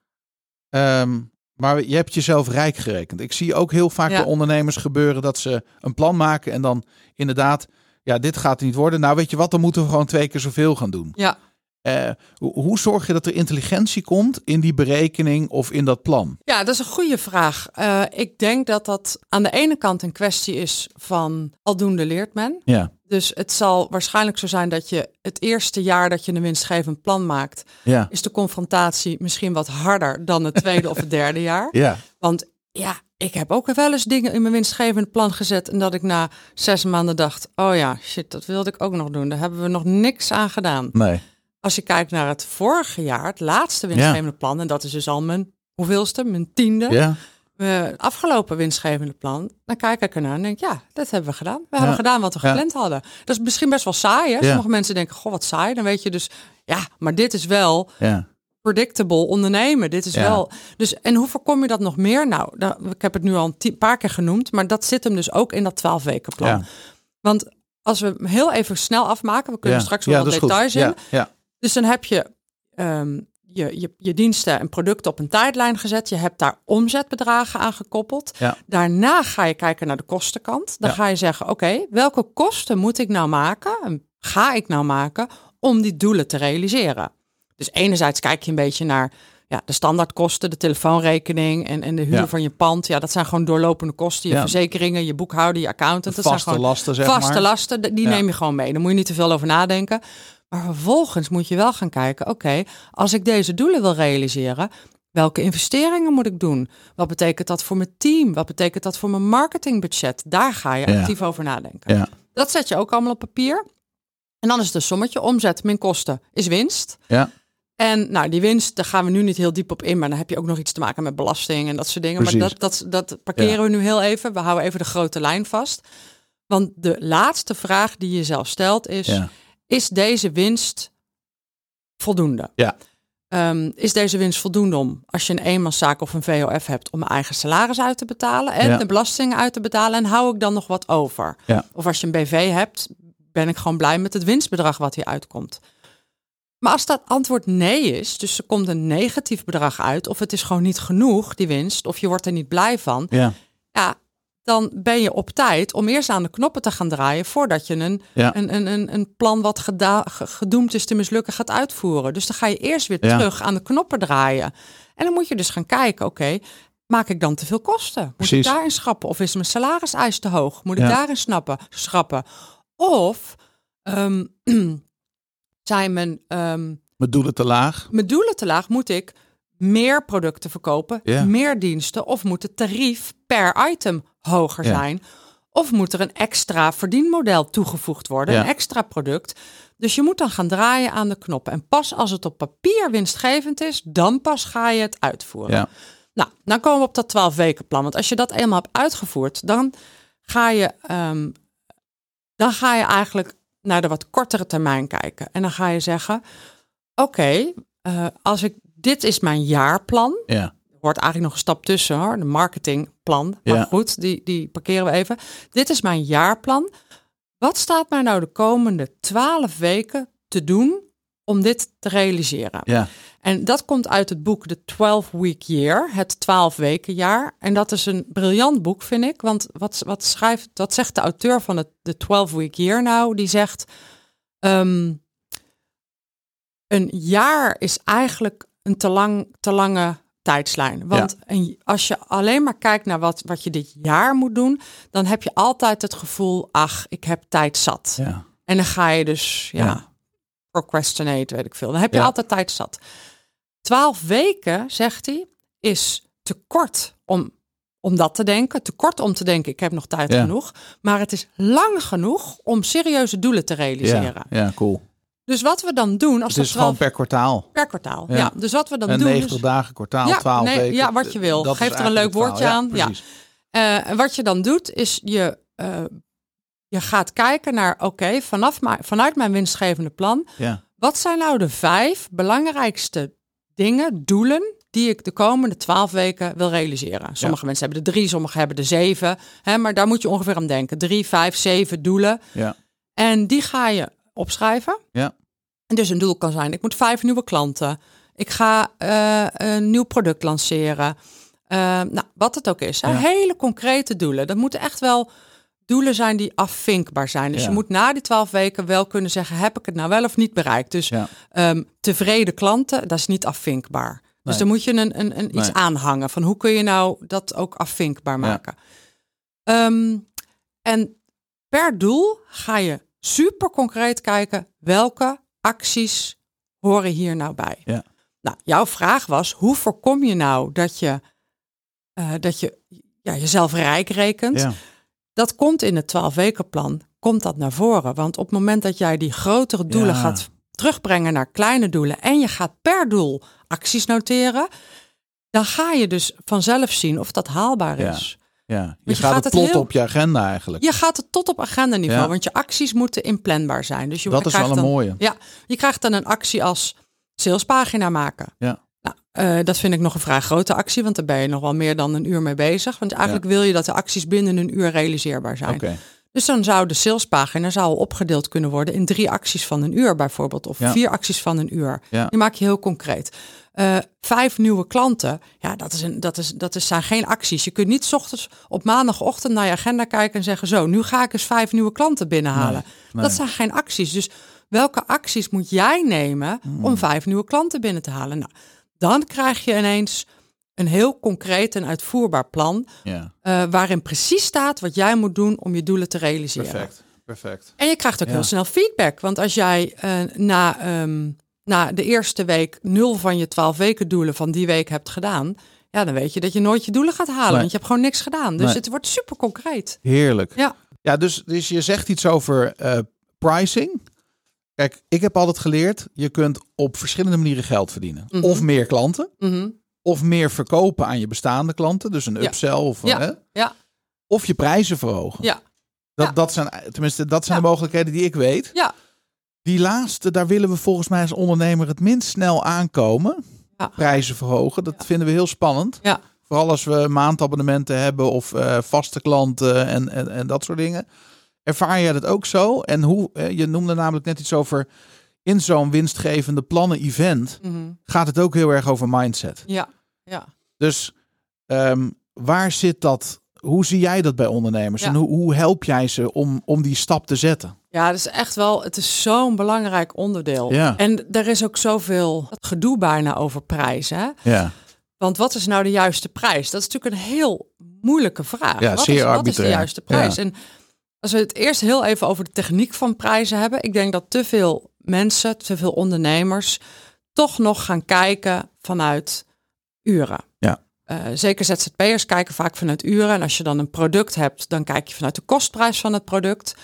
ehm, maar je hebt jezelf rijk gerekend? Ik zie ook heel vaak Ja. bij ondernemers gebeuren dat ze een plan maken en dan inderdaad, ja, dit gaat niet worden. Nou, weet je wat, dan moeten we gewoon twee keer zoveel gaan doen. ja. Eh, hoe, hoe zorg je dat er intelligentie komt in die berekening of in dat plan? ja, dat is een goede vraag. Eh, ik denk dat dat aan de ene kant een kwestie is van aldoende leert men. Ja, Dus het zal waarschijnlijk zo zijn dat je het eerste jaar dat je een winstgevend plan maakt, ja, is de confrontatie misschien wat harder dan het tweede of het derde jaar. ja, Want ja, ik heb ook wel eens dingen in mijn winstgevend plan gezet en dat ik na zes maanden dacht, oh ja, shit, dat wilde ik ook nog doen. Daar hebben we nog niks aan gedaan. nee, Als je kijkt naar het vorige jaar, het laatste winstgevende plan, en dat is dus al mijn hoeveelste, mijn tiende, ja, eh, afgelopen winstgevende plan, dan kijk ik ernaar en denk, ja, dat hebben we gedaan. We Ja. hebben gedaan wat we Ja. gepland hadden. Dat is misschien best wel saai, hè? Sommige mensen denken, goh, wat saai. Dan weet je dus, ja, maar dit is wel predictable ondernemen. Dit is Ja. wel. Dus en hoe voorkom je dat nog meer? Nou, dan, ik heb het nu al een paar keer genoemd, maar dat zit hem dus ook in dat 12 weken plan. ja. Want als we hem heel even snel afmaken, we kunnen ja. straks wel wat details in. Ja, ja, Dus dan heb je, ehm, je, je je diensten en producten op een tijdlijn gezet. Je hebt daar omzetbedragen aan gekoppeld. Ja. Daarna ga je kijken naar de kostenkant. Dan Ja. ga je zeggen, oké, welke kosten moet ik nou maken? En Ga ik nou maken om die doelen te realiseren? Dus enerzijds kijk je een beetje naar ja, de standaardkosten, de telefoonrekening en, en de huur Ja. van je pand. Ja, dat zijn gewoon doorlopende kosten. Je Ja. verzekeringen, je boekhouder, je accountant. Dat zijn vaste gewoon lasten, zeg vaste maar. lasten, die Ja. neem je gewoon mee. Daar moet je niet te veel over nadenken. Maar vervolgens moet je wel gaan kijken, oké, als ik deze doelen wil realiseren, welke investeringen moet ik doen? Wat betekent dat voor mijn team? Wat betekent dat voor mijn marketingbudget? Daar ga je Ja. actief over nadenken. Ja. Dat zet je ook allemaal op papier. En dan is het een sommetje. Omzet min kosten is winst. Ja. En nou, die winst, daar gaan we nu niet heel diep op in. Maar dan heb je ook nog iets te maken met belasting en dat soort dingen. Maar dat, dat, dat parkeren we nu heel even. We houden even de grote lijn vast. Want de laatste vraag die je zelf stelt is: Ja. Is deze winst voldoende? Ja. Ehm, is deze winst voldoende om, als je een eenmanszaak of een VOF hebt, om mijn eigen salaris uit te betalen en Ja. de belastingen uit te betalen? En hou ik dan nog wat over? Ja. Of als je een BV hebt, ben ik gewoon blij met het winstbedrag wat hier uitkomt. Maar als dat antwoord nee is, dus er komt een negatief bedrag uit, of het is gewoon niet genoeg, die winst, of je wordt er niet blij van, Ja. ja, dan ben je op tijd om eerst aan de knoppen te gaan draaien voordat je een, Ja. een, een, een, een plan wat geda- gedoemd is te mislukken gaat uitvoeren. Dus dan ga je eerst weer Ja. terug aan de knoppen draaien. En dan moet je dus gaan kijken, oké, maak ik dan te veel kosten? Moet Precies. ik daarin schrappen? Of is mijn salariseis te hoog? Moet ik Ja. daarin snappen, schrappen? Of ehm, zijn mijn, ehm, Mijn doelen te laag. mijn doelen te laag? Moet ik meer producten verkopen, meer diensten? Of moet het tarief per item hoger Ja. zijn? Of moet er een extra verdienmodel toegevoegd worden, Ja. een extra product? Dus je moet dan gaan draaien aan de knoppen. En pas als het op papier winstgevend is, dan pas ga je het uitvoeren. Ja. Nou, dan komen we op dat 12 weken plan. Want als je dat eenmaal hebt uitgevoerd, dan ga je, ehm, dan ga je eigenlijk naar de wat kortere termijn kijken. En dan ga je zeggen: Oké, eh, als ik dit is mijn jaarplan. Ja. Hoort eigenlijk nog een stap tussen hoor, de marketingplan. Maar Ja. goed, die, die parkeren we even. Dit is mijn jaarplan. Wat staat mij nou de komende 12 weken te doen om dit te realiseren? Ja. En dat komt uit het boek The 12 Week Year, het 12 weken jaar. En dat is een briljant boek, vind ik. Want wat, wat schrijft, wat zegt de auteur van het The 12 Week Year nou? Die zegt: ehm, een jaar is eigenlijk een te, lang, te lange tijdslijn. Want een, als je alleen maar kijkt naar wat, wat je dit jaar moet doen, dan heb je altijd het gevoel: ach, ik heb tijd zat. Ja. En dan ga je dus, ja, Ja. procrastinate, weet ik veel. Dan heb je Ja. altijd tijd zat. Twaalf weken, zegt hij, is te kort om, om dat te denken. Te kort om te denken, ik heb nog tijd Ja. genoeg. Maar het is lang genoeg om serieuze doelen te realiseren. Ja. ja, cool. Dus wat we dan doen, als Het is gewoon 12 per kwartaal. per kwartaal. Ja. Ja. dus wat we dan doen 90 is, dagen kwartaal, Ja, 12 nee, weken. ja, wat je wil. Geef er een leuk woordje aan. Ja. precies. En wat je dan doet, is je, eh, je gaat kijken naar, oké, vanaf mijn- vanuit mijn winstgevende plan, Ja. wat zijn nou de vijf belangrijkste dingen, doelen, die ik de komende twaalf weken wil realiseren? Sommige mensen hebben er drie, sommigen hebben er zeven. Hè, maar daar moet je ongeveer aan denken. Drie, vijf, zeven doelen. Ja. En die ga je opschrijven. Ja. En dus een doel kan zijn, ik moet vijf nieuwe klanten. Ik ga eh, een nieuw product lanceren. Eh, nou, wat het ook is. Ja. Hele concrete doelen. Dat moeten echt wel doelen zijn die afvinkbaar zijn. Dus Ja. je moet na die twaalf weken wel kunnen zeggen, heb ik het nou wel of niet bereikt? Dus Ja. Ehm, tevreden klanten, dat is niet afvinkbaar. Dus dan moet je een, een, een, iets Nee. aanhangen van hoe kun je nou dat ook afvinkbaar maken. Ehm, en per doel ga je super concreet kijken welke acties horen hier nou bij. Ja. Nou, jouw vraag was hoe voorkom je nou dat je, eh, dat je ja, jezelf rijk rekent? Ja. Dat komt in het 12 wekenplan, komt dat naar voren. Want op het moment dat jij die grotere doelen Ja. gaat terugbrengen naar kleine doelen en je gaat per doel acties noteren, dan ga je dus vanzelf zien of dat haalbaar Ja. is. Ja. Je je gaat, gaat het heel- op je agenda eigenlijk. Je gaat het tot op agendaniveau, Ja. want je acties moeten inplanbaar zijn. Dus je dat is wel een dan, mooie. Ja, je krijgt dan een actie als salespagina maken. Ja. Nou, eh, dat vind ik nog een vrij grote actie, want daar ben je nog wel meer dan een uur mee bezig. Want eigenlijk wil je dat de acties binnen een uur realiseerbaar zijn. Dus dan zou de salespagina zou opgedeeld kunnen worden in drie acties van een uur bijvoorbeeld. Of Ja. vier acties van een uur. Ja. Die maak je heel concreet. Eh, vijf nieuwe klanten, ja, dat, is een, dat, is, dat is, zijn geen acties. Je kunt niet 's ochtends op maandagochtend naar je agenda kijken en zeggen: Zo, nu ga ik eens vijf nieuwe klanten binnenhalen. nee. Dat zijn geen acties. Dus welke acties moet jij nemen Hmm. om vijf nieuwe klanten binnen te halen? Nou, dan krijg je ineens een heel concreet en uitvoerbaar plan. Ja. eh, waarin precies staat wat jij moet doen om je doelen te realiseren. Perfect. Perfect. En je krijgt ook Ja. heel snel feedback. Want als jij eh, na, ehm, na de eerste week nul van je 12 weken doelen van die week hebt gedaan, ja, dan weet je dat je nooit je doelen gaat halen. Nee. Want je hebt gewoon niks gedaan. Dus Nee. het wordt super concreet. Heerlijk. Ja. Ja, dus, dus je zegt iets over eh, pricing. Kijk, ik heb altijd geleerd, je kunt op verschillende manieren geld verdienen. Mhm. Of meer klanten, Mhm. of meer verkopen aan je bestaande klanten. Dus een Ja. upsell. Of, Ja. hè? Ja. of je prijzen verhogen. Ja. Dat, Ja. dat zijn, tenminste, dat zijn de mogelijkheden die ik weet. Ja. Die laatste, daar willen we volgens mij als ondernemer het minst snel aankomen. Ja. Prijzen verhogen, dat vinden we heel spannend. Ja. Vooral als we maandabonnementen hebben of eh, vaste klanten en, en, en dat soort dingen. Ervaar jij dat ook zo? En hoe, je noemde namelijk net iets over in zo'n winstgevende plannen-event Mhm. gaat het ook heel erg over mindset. Ja, ja. Dus ehm, waar zit dat? Hoe zie jij dat bij ondernemers? Ja. En hoe, hoe help jij ze om, om die stap te zetten? Ja, dat is echt wel, het is zo'n belangrijk onderdeel. Ja. En er is ook zoveel gedoe bijna over prijzen. Ja, Want wat is nou de juiste prijs? Dat is natuurlijk een heel moeilijke vraag. Ja, wat, zeer is, wat is de arbitrair. juiste prijs? Ja. En als we het eerst heel even over de techniek van prijzen hebben. Ik denk dat te veel mensen, te veel ondernemers, toch nog gaan kijken vanuit uren. Ja. Eh, zeker ZZP'ers kijken vaak vanuit uren. En als je dan een product hebt, dan kijk je vanuit de kostprijs van het product.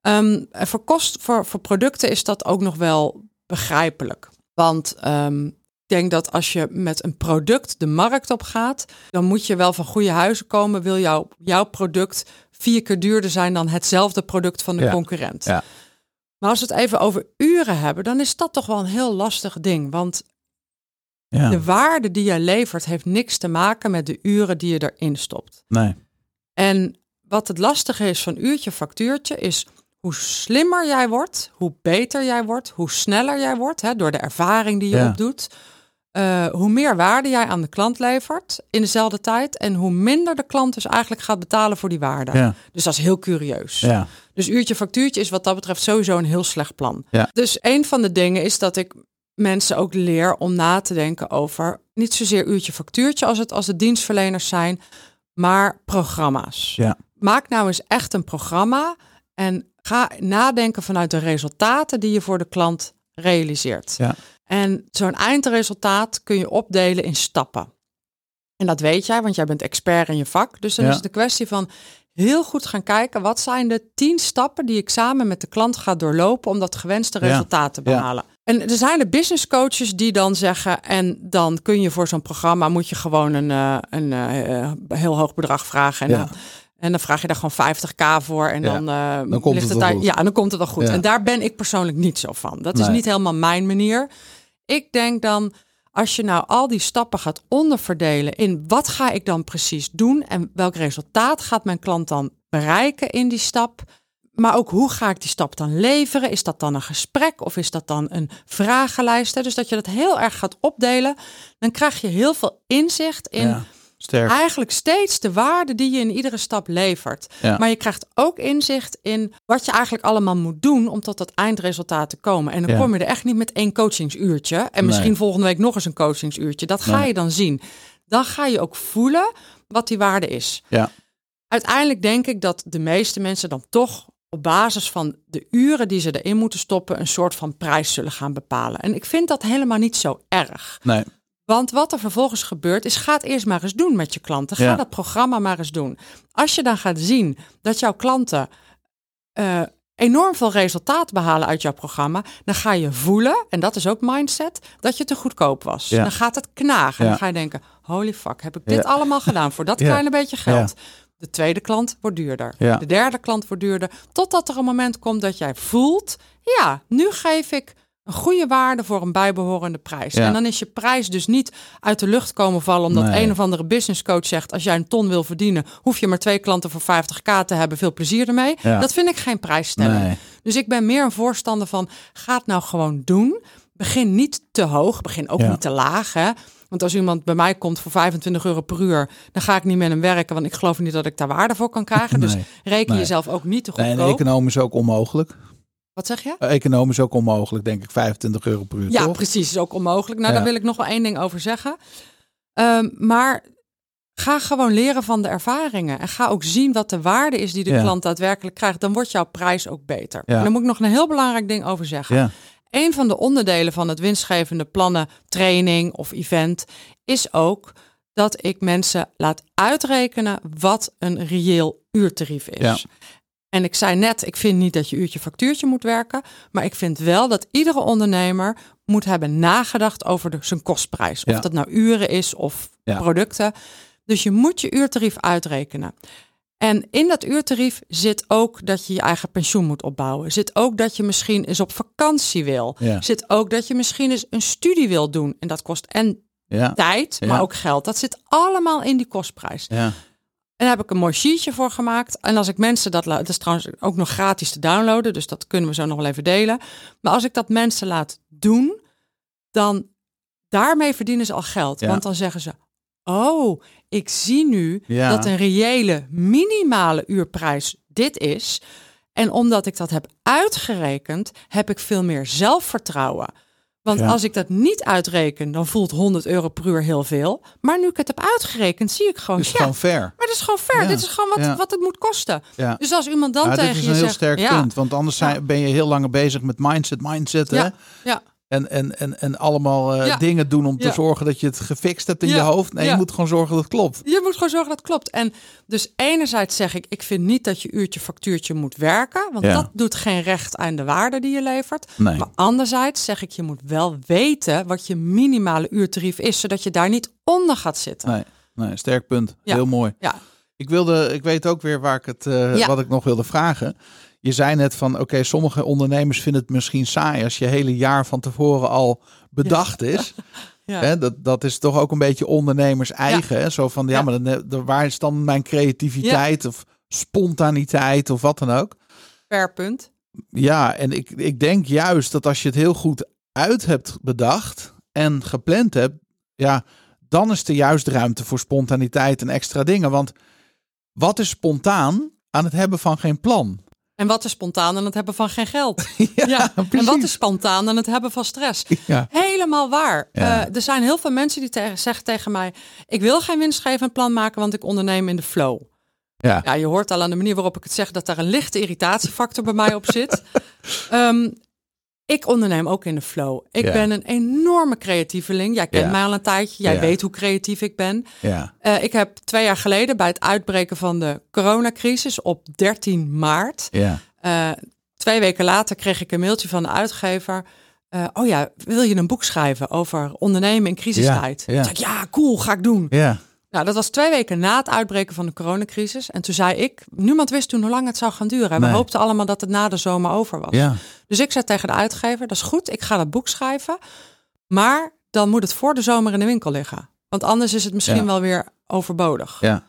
Ehm, en voor, kost, voor, voor producten is dat ook nog wel begrijpelijk. Want ehm, ik denk dat als je met een product de markt op gaat, dan moet je wel van goede huizen komen. Wil jouw, jouw product vier keer duurder zijn dan hetzelfde product van de Ja. concurrent. Ja. Maar als we het even over uren hebben, dan is dat toch wel een heel lastig ding. Want ja. de waarde die jij levert heeft niks te maken met de uren die je erin stopt. nee. En wat het lastige is van uurtje factuurtje is hoe slimmer jij wordt, hoe beter jij wordt, hoe sneller jij wordt hè, door de ervaring die je Ja. opdoet. eh, hoe meer waarde jij aan de klant levert in dezelfde tijd en hoe minder de klant dus eigenlijk gaat betalen voor die waarde. Ja, Dus dat is heel curieus. ja, Dus uurtje factuurtje is wat dat betreft sowieso een heel slecht plan. Ja. Dus een van de dingen is dat ik mensen ook leer om na te denken over niet zozeer uurtje factuurtje als het als het dienstverleners zijn, maar programma's. Ja. Maak nou eens echt een programma en ga nadenken vanuit de resultaten die je voor de klant realiseert. Ja. En zo'n eindresultaat kun je opdelen in stappen. En dat weet jij, want jij bent expert in je vak. Dus dan Ja. is het een kwestie van heel goed gaan kijken. Wat zijn de tien stappen die ik samen met de klant ga doorlopen om dat gewenste Ja. resultaat te Ja. En er zijn de business coaches die dan zeggen, en dan kun je voor zo'n programma moet je gewoon een, eh, een eh, heel hoog bedrag vragen. En, Ja. dan, en dan vraag je daar gewoon 50k voor. En Ja. dan, eh, Dan komt ligt het daar-. Ja, en dan komt het wel goed. Ja. En daar ben ik persoonlijk niet zo van. Dat is niet helemaal mijn manier. Ik denk dan, als je nou al die stappen gaat onderverdelen in wat ga ik dan precies doen en welk resultaat gaat mijn klant dan bereiken in die stap. Maar ook hoe ga ik die stap dan leveren? Is dat dan een gesprek of is dat dan een vragenlijst? Dus dat je dat heel erg gaat opdelen, dan krijg je heel veel inzicht in ja. Sterk. eigenlijk steeds de waarde die je in iedere stap levert. Ja. Maar je krijgt ook inzicht in wat je eigenlijk allemaal moet doen om tot dat eindresultaat te komen. En dan Ja. kom je er echt niet met één coachingsuurtje. En misschien volgende week nog eens een coachingsuurtje. Dat ga Nee. je dan zien. Dan ga je ook voelen wat die waarde is. Ja. Uiteindelijk denk ik dat de meeste mensen dan toch op basis van de uren die ze erin moeten stoppen, een soort van prijs zullen gaan bepalen. En ik vind dat helemaal niet zo erg. Nee. Want wat er vervolgens gebeurt, is ga het eerst maar eens doen met je klanten. Ga Ja. dat programma maar eens doen. Als je dan gaat zien dat jouw klanten eh, enorm veel resultaat behalen uit jouw programma, dan ga je voelen, en dat is ook mindset, dat je te goedkoop was. Ja. Dan gaat het knagen. Ja. Dan ga je denken, holy fuck, heb ik dit Ja. allemaal gedaan voor dat Ja. kleine beetje geld? De tweede klant wordt duurder. Ja. De derde klant wordt duurder. Totdat er een moment komt dat jij voelt, ja, nu geef ik een goede waarde voor een bijbehorende prijs. Ja. En dan is je prijs dus niet uit de lucht komen vallen omdat Nee. een of andere business coach zegt: als jij een ton wil verdienen, hoef je maar twee klanten voor 50k te hebben. Veel plezier ermee. Ja. Dat vind ik geen prijsstelling. Nee. Dus ik ben meer een voorstander van: ga het nou gewoon doen. Begin niet te hoog, begin ook Ja. niet te laag. Hè? Want als iemand bij mij komt voor 25 euro per uur, dan ga ik niet met hem werken, want ik geloof niet dat ik daar waarde voor kan krijgen. Dus Nee. reken Nee. jezelf ook niet te Nee, goedkoop. en economisch ook onmogelijk. Wat zeg je? Economisch ook onmogelijk, denk ik. 25 euro per uur, Ja, toch? precies. Is ook onmogelijk. Nou, Ja. daar wil ik nog wel één ding over zeggen. Ehm, maar ga gewoon leren van de ervaringen. En ga ook zien wat de waarde is die de Ja. klant daadwerkelijk krijgt. Dan wordt jouw prijs ook beter. Ja. En daar moet ik nog een heel belangrijk ding over zeggen. Een van de onderdelen van het winstgevende plannen, training of event is ook dat ik mensen laat uitrekenen wat een reëel uurtarief is. Ja. En ik zei net, ik vind niet dat je uurtje factuurtje moet werken, maar ik vind wel dat iedere ondernemer moet hebben nagedacht over de, zijn kostprijs. Of Ja. dat nou uren is of Ja. producten. Dus je moet je uurtarief uitrekenen. En in dat uurtarief zit ook dat je je eigen pensioen moet opbouwen. Zit ook dat je misschien eens op vakantie wil. Ja. Zit ook dat je misschien eens een studie wil doen. En dat kost en Ja. tijd, Ja. maar ook geld. Dat zit allemaal in die kostprijs. Ja. En daar heb ik een mooi sheetje voor gemaakt. En als ik mensen dat laat, dat is trouwens ook nog gratis te downloaden, dus dat kunnen we zo nog wel even delen. Maar als ik dat mensen laat doen, dan daarmee verdienen ze al geld. Want dan zeggen ze: Oh, ik zie nu Ja. dat een reële minimale uurprijs dit is. En omdat ik dat heb uitgerekend, heb ik veel meer zelfvertrouwen. Want Ja. als ik dat niet uitreken, dan voelt 100 euro per uur heel veel. Maar nu ik het heb uitgerekend, zie ik gewoon, Dus ja, gewoon fair. maar dat is gewoon fair. Ja, Dit is gewoon wat, wat het moet kosten. Dus als iemand dan Ja, tegen dit is je een heel zegt, sterk punt. Want anders ben je heel lang bezig met mindset, mindset. Hè? Ja. En, en, en, en allemaal eh, Ja. dingen doen om te Ja. zorgen dat je het gefixt hebt in Ja. je hoofd. Nee, je moet gewoon zorgen dat het klopt. Je moet gewoon zorgen dat het klopt. En dus enerzijds zeg ik, ik vind niet dat je uurtje factuurtje moet werken. Want dat doet geen recht aan de waarde die je levert. Nee. Maar anderzijds zeg ik, je moet wel weten wat je minimale uurtarief is. Zodat je daar niet onder gaat zitten. Nee, nee sterk punt. Heel mooi. Ja, Ik, wilde, ik weet ook weer waar ik het, eh, wat ik nog wilde vragen. Je zei net van, oké, sommige ondernemers vinden het misschien saai als je hele jaar van tevoren al bedacht is. ja. Hè, dat, dat is toch ook een beetje ondernemers eigen. Hè? Zo van, ja, maar dan, eh, waar is dan mijn creativiteit of spontaniteit of wat dan ook? per punt. Ja, en ik, ik denk juist dat als je het heel goed uit hebt bedacht en gepland hebt, ja, dan is er juist ruimte voor spontaniteit en extra dingen. Want wat is spontaan aan het hebben van geen plan? En wat is spontaan aan het hebben van geen geld? Ja, Ja, en wat is spontaan aan het hebben van stress? Ja, Helemaal waar. Ja. Eh, er zijn heel veel mensen die tegen, zeggen tegen mij: Ik wil geen winstgevend plan maken, want ik onderneem in de flow. ja. Ja, je hoort al aan de manier waarop ik het zeg dat daar een lichte irritatiefactor bij mij op zit. Ehm, ik onderneem ook in de flow. Ik Ja. ben een enorme creatieveling. Jij kent Ja. mij al een tijdje. Jij Ja. weet hoe creatief ik ben. ja. Eh, ik heb twee jaar geleden bij het uitbreken van de coronacrisis op 13 maart. ja. eh, twee weken later kreeg ik een mailtje van de uitgever. Eh, oh ja, wil je een boek schrijven over ondernemen in crisistijd? Ja, ja. Ik, ja, cool, ga ik doen. ja. Nou, dat was twee weken na het uitbreken van de coronacrisis. En toen zei ik, niemand wist toen hoe lang het zou gaan duren. En Nee. we hoopten allemaal dat het na de zomer over was. ja. Dus ik zei tegen de uitgever, dat is goed, ik ga dat boek schrijven. Maar dan moet het voor de zomer in de winkel liggen. Want anders is het misschien Ja. wel weer overbodig. Ja.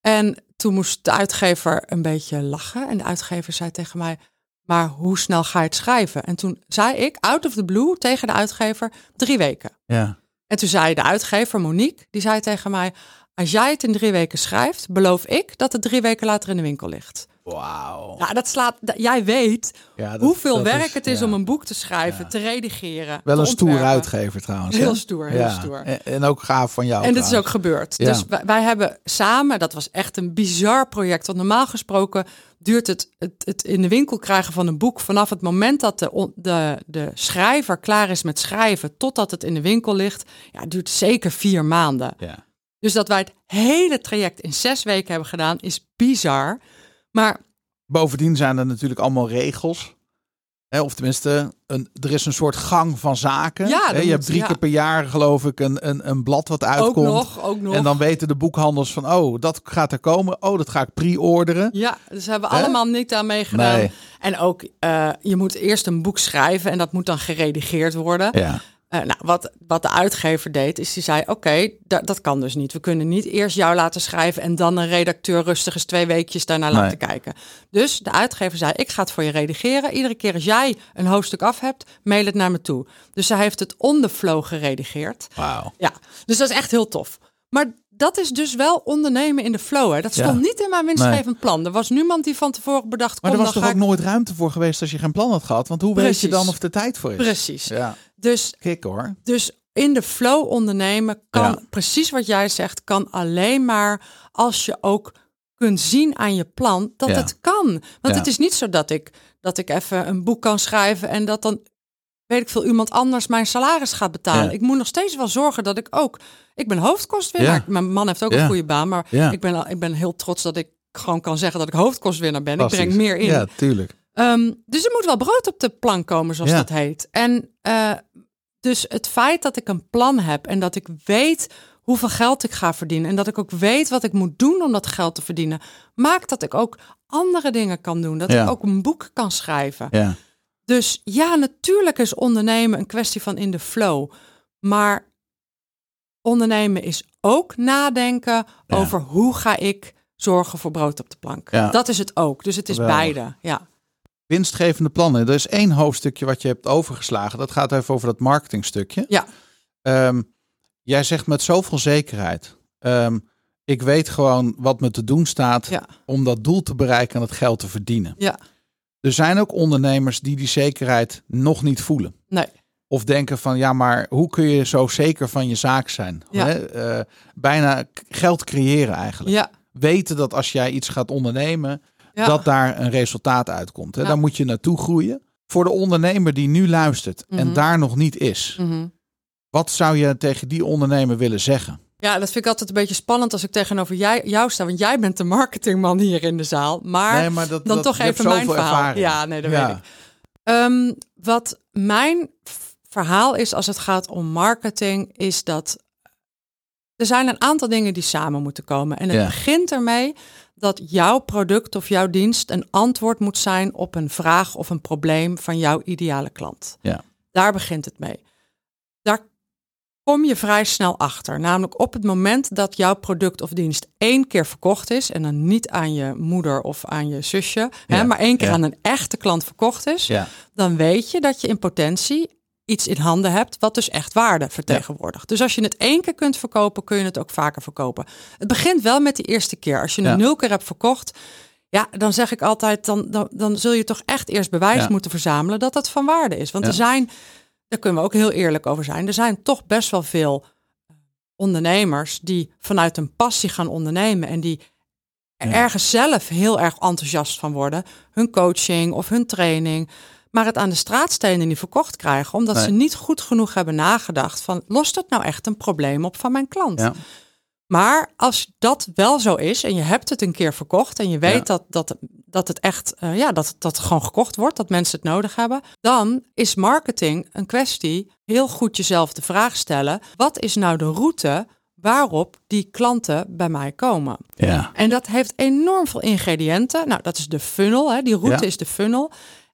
En toen moest de uitgever een beetje lachen. En de uitgever zei tegen mij, maar hoe snel ga je het schrijven? En toen zei ik, out of the blue, tegen de uitgever, drie weken. ja. En toen zei de uitgever, Monique, die zei tegen mij... als jij het in drie weken schrijft, beloof ik dat het drie weken later in de winkel ligt. Wauw. Nou, dat slaat... dat- Jij weet Ja, dat- hoeveel dat werk het is ja. om een boek te schrijven, Ja. te redigeren, Wel te een stoer uitgever trouwens. Heel stoer, heel Ja. stoer. En, en ook gaaf van jou. En dit is ook gebeurd. Ja. Dus wij, wij hebben samen, dat was echt een bizar project. Want normaal gesproken duurt het, het, het in de winkel krijgen van een boek vanaf het moment dat de, de, de schrijver klaar is met schrijven totdat het in de winkel ligt, ja, duurt zeker vier maanden. Ja. Dus dat wij het hele traject in zes weken hebben gedaan, is bizar. Maar Bovendien zijn er natuurlijk allemaal regels. Hè, of tenminste, een, er is een soort gang van zaken. Ja, dat je hebt drie ja. keer per jaar, geloof ik, een, een, een blad wat ook uitkomt. nog, ook nog. En dan weten de boekhandels van, oh, dat gaat er komen. Oh, dat ga ik pre-orderen. Ja, dus hebben we allemaal niet aan meegedaan. Nee. En ook, eh, je moet eerst een boek schrijven en dat moet dan geredigeerd worden. Ja, Eh, nou, wat, wat de uitgever deed, is die zei: Oké, da- dat kan dus niet. We kunnen niet eerst jou laten schrijven en dan een redacteur rustig eens twee weekjes daarnaar Nee. laten kijken. Dus de uitgever zei: Ik ga het voor je redigeren. Iedere keer als jij een hoofdstuk af hebt, mail het naar me toe. Dus zij heeft het on the flow geredigeerd. wauw. Ja, dus dat is echt heel tof. Maar dat is dus wel ondernemen in de flow. Hè. Dat Ja. stond niet in mijn winstgevend plan. Er was niemand die van tevoren bedacht. Maar er was toch ook ik- nooit ruimte voor geweest als je geen plan had gehad? Want hoe weet je dan of er tijd voor is? Precies. Ja, Dus kik hoor. Dus in de flow ondernemen kan Ja. precies wat jij zegt, kan alleen maar als je ook kunt zien aan je plan dat Ja. het kan. Want Ja. het is niet zo dat ik, dat ik even een boek kan schrijven en dat dan, weet ik veel, iemand anders mijn salaris gaat betalen. Ja. Ik moet nog steeds wel zorgen dat ik ook, ik ben hoofdkostwinnaar. Ja. Mijn man heeft ook een goede baan, maar Ja. ik, ben, al- ik ben heel trots dat ik gewoon kan zeggen dat ik hoofdkostwinnaar ben. Ik breng meer in. Ja, tuurlijk. Ehm, dus er moet wel brood op de plank komen, zoals dat heet. En eh, dus het feit dat ik een plan heb en dat ik weet hoeveel geld ik ga verdienen. En dat ik ook weet wat ik moet doen om dat geld te verdienen. Maakt dat ik ook andere dingen kan doen. Dat Ja. ik ook een boek kan schrijven. Ja. Dus ja, natuurlijk is ondernemen een kwestie van in de flow. Maar ondernemen is ook nadenken Ja. over hoe ga ik zorgen voor brood op de plank. Ja. Dat is het ook. Dus het is Geweldig. beide. Ja. Winstgevende plannen. Er is één hoofdstukje wat je hebt overgeslagen. Dat gaat even over dat marketingstukje. Ja. Ehm, jij zegt met zoveel zekerheid. ehm, ik weet gewoon wat me te doen staat Ja. om dat doel te bereiken en het geld te verdienen. Ja. Er zijn ook ondernemers die die zekerheid nog niet voelen. Nee. Of denken van ja, maar hoe kun je zo zeker van je zaak zijn? Ja. Hè? Eh, bijna geld creëren eigenlijk. Ja. Weten dat als jij iets gaat ondernemen, Ja. dat daar een resultaat uitkomt. Hè? Daar moet je naartoe groeien. Voor de ondernemer die nu luistert en Mhm. daar nog niet is, Mhm. wat zou je tegen die ondernemer willen zeggen? Ja, dat vind ik altijd een beetje spannend als ik tegenover jij, jou sta. Want jij bent de marketingman hier in de zaal. Maar nee, maar dat, dan dat- toch even mijn verhaal. ervaring. Ja, nee, dat Ja. weet ik. Ehm, wat mijn verhaal is als het gaat om marketing, is dat er zijn een aantal dingen die samen moeten komen. En het Ja. begint ermee dat jouw product of jouw dienst een antwoord moet zijn op een vraag of een probleem van jouw ideale klant. Ja. Daar begint het mee. Kom je vrij snel achter. Namelijk op het moment dat jouw product of dienst één keer verkocht is, en dan niet aan je moeder of aan je zusje, Ja, hè, maar één keer ja. aan een echte klant verkocht is, Ja. dan weet je dat je in potentie iets in handen hebt wat dus echt waarde vertegenwoordigt. Dus als je het één keer kunt verkopen, kun je het ook vaker verkopen. Het begint wel met die eerste keer. Als je Ja. een nul keer hebt verkocht, ja, dan zeg ik altijd, dan, dan, dan zul je toch echt eerst bewijs Ja. moeten verzamelen dat het van waarde is. Want er zijn, daar kunnen we ook heel eerlijk over zijn, er zijn toch best wel veel ondernemers die vanuit een passie gaan ondernemen en die er Ja. ergens zelf heel erg enthousiast van worden. Hun coaching of hun training. Maar het aan de straatstenen niet verkocht krijgen. Omdat Nee. ze niet goed genoeg hebben nagedacht van... lost het nou echt een probleem op van mijn klant? Ja. Maar als dat wel zo is en je hebt het een keer verkocht... en je weet Ja. dat, dat, dat het echt eh, ja, dat, dat het gewoon gekocht wordt... dat mensen het nodig hebben... dan is marketing een kwestie heel goed jezelf de vraag stellen... wat is nou de route waarop die klanten bij mij komen? Ja. En dat heeft enorm veel ingrediënten. Nou, dat is de funnel. Hè? Die route Ja. is de funnel.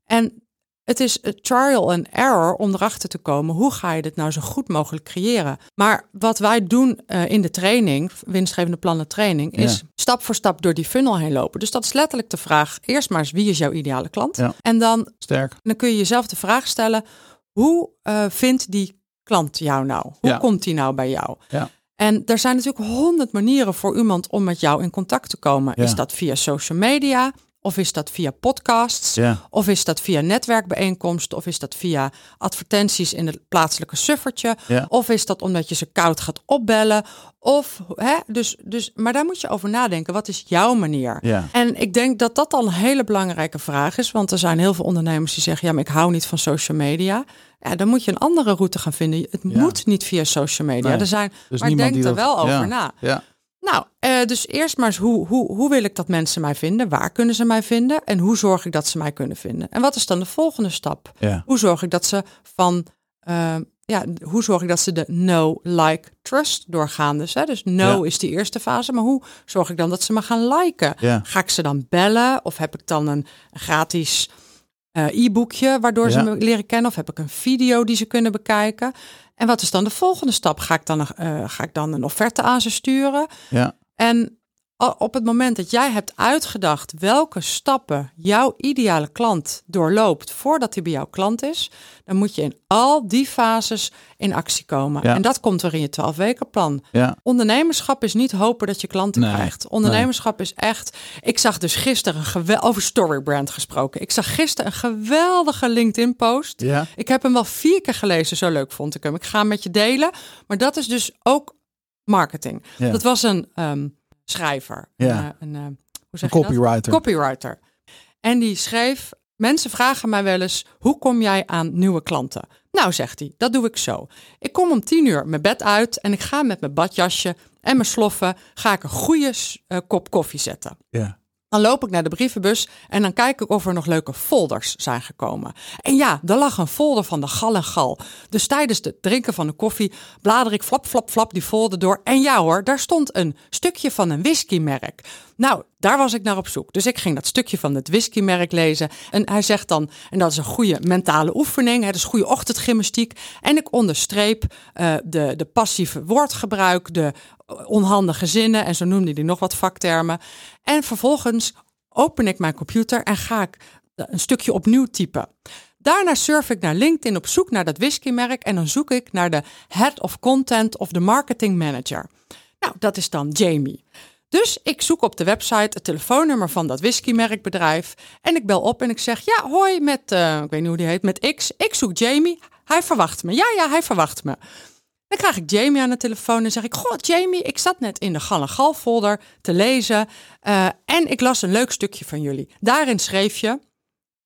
En het is een trial and error om erachter te komen. Hoe ga je dit nou zo goed mogelijk creëren? Maar wat wij doen eh, in de training, winstgevende plannen training, is Ja. stap voor stap door die funnel heen lopen. Dus dat is letterlijk de vraag. Eerst maar eens, wie is jouw ideale klant? Ja. En dan, Sterk. dan kun je jezelf de vraag stellen. Hoe eh, vindt die klant jou nou? Hoe Ja. komt die nou bij jou? Ja. En er zijn natuurlijk honderd manieren voor iemand om met jou in contact te komen. Ja. Is dat via social media? Of is dat via podcasts? Of is dat via netwerkbijeenkomsten? Of is dat via advertenties in het plaatselijke suffertje? Of is dat omdat je ze koud gaat opbellen? Of, hè, dus, dus, maar daar moet je over nadenken. Wat is jouw manier? Ja. En ik denk dat dat al een hele belangrijke vraag is. Want er zijn heel veel ondernemers die zeggen: ja, maar ik hou niet van social media. Ja, dan moet je een andere route gaan vinden. Het Ja. moet niet via social media. Nee. Er zijn, Dus maar denk er dat- wel over ja. na. Ja. Nou, eh, dus eerst maar eens hoe, hoe, hoe wil ik dat mensen mij vinden? Waar kunnen ze mij vinden? En hoe zorg ik dat ze mij kunnen vinden? En wat is dan de volgende stap? Ja. Hoe zorg ik dat ze van, eh, ja, hoe zorg ik dat ze de know, like, trust doorgaan? Dus, hè, dus Ja. is die eerste fase, maar hoe zorg ik dan dat ze me gaan liken? Ja. Ga ik ze dan bellen? Of heb ik dan een gratis eh, e-boekje waardoor ze me leren kennen? Of heb ik een video die ze kunnen bekijken? En wat is dan de volgende stap? Ga ik dan, een- eh, ga ik dan een offerte aan ze sturen? Ja. En op het moment dat jij hebt uitgedacht welke stappen jouw ideale klant doorloopt voordat hij bij jouw klant is, dan moet je in al die fases in actie komen. Ja. En dat komt weer in je 12 weken plan. Ja. Ondernemerschap is niet hopen dat je klanten Nee, krijgt. Ondernemerschap is echt. Ik zag dus gisteren een gewel over Storybrand gesproken. Ik zag gisteren een geweldige LinkedIn post. Ja. Ik heb hem wel vier keer gelezen, zo leuk vond ik hem. Ik ga hem met je delen. Maar dat is dus ook marketing. Dat was een ehm, schrijver. Ja. Een, eh, een, eh, hoe Een zeg dat? copywriter. Copywriter. En die schreef: Mensen vragen mij wel eens: hoe kom jij aan nieuwe klanten? Nou, zegt hij, dat doe ik zo. Ik kom om tien uur mijn bed uit en ik ga met mijn badjasje en mijn sloffen ga ik een goede eh, kop koffie zetten. Ja. Dan loop ik naar de brievenbus en dan kijk ik of er nog leuke folders zijn gekomen. En ja, er lag een folder van de gal en gal. Dus tijdens het drinken van de koffie blader ik flap, flap, flap die folder door. En ja hoor, daar stond een stukje van een whiskymerk. Nou, daar was ik naar op zoek. Dus ik ging dat stukje van het whiskymerk lezen. En hij zegt dan, en dat is een goede mentale oefening, het is goede ochtendgymnastiek. En ik onderstreep uh, de, de passieve woordgebruik, de onhandige zinnen en zo noemde hij nog wat vaktermen. En vervolgens open ik mijn computer en ga ik een stukje opnieuw typen. Daarna surf ik naar LinkedIn op zoek naar dat whiskymerk en dan zoek ik naar de Head of Content of de Marketing Manager. Nou, dat is dan Jamie. Dus ik zoek op de website het telefoonnummer van dat whiskymerkbedrijf en ik bel op en ik zeg: Ja, hoi, met, uh, ik weet niet hoe die heet, met X. Ik zoek Jamie. Hij verwacht me. Ja, ja, hij verwacht me. Dan krijg ik Jamie aan de telefoon en zeg ik: Goh, Jamie, ik zat net in de Gal Gal folder te lezen uh, en ik las een leuk stukje van jullie. Daarin schreef je.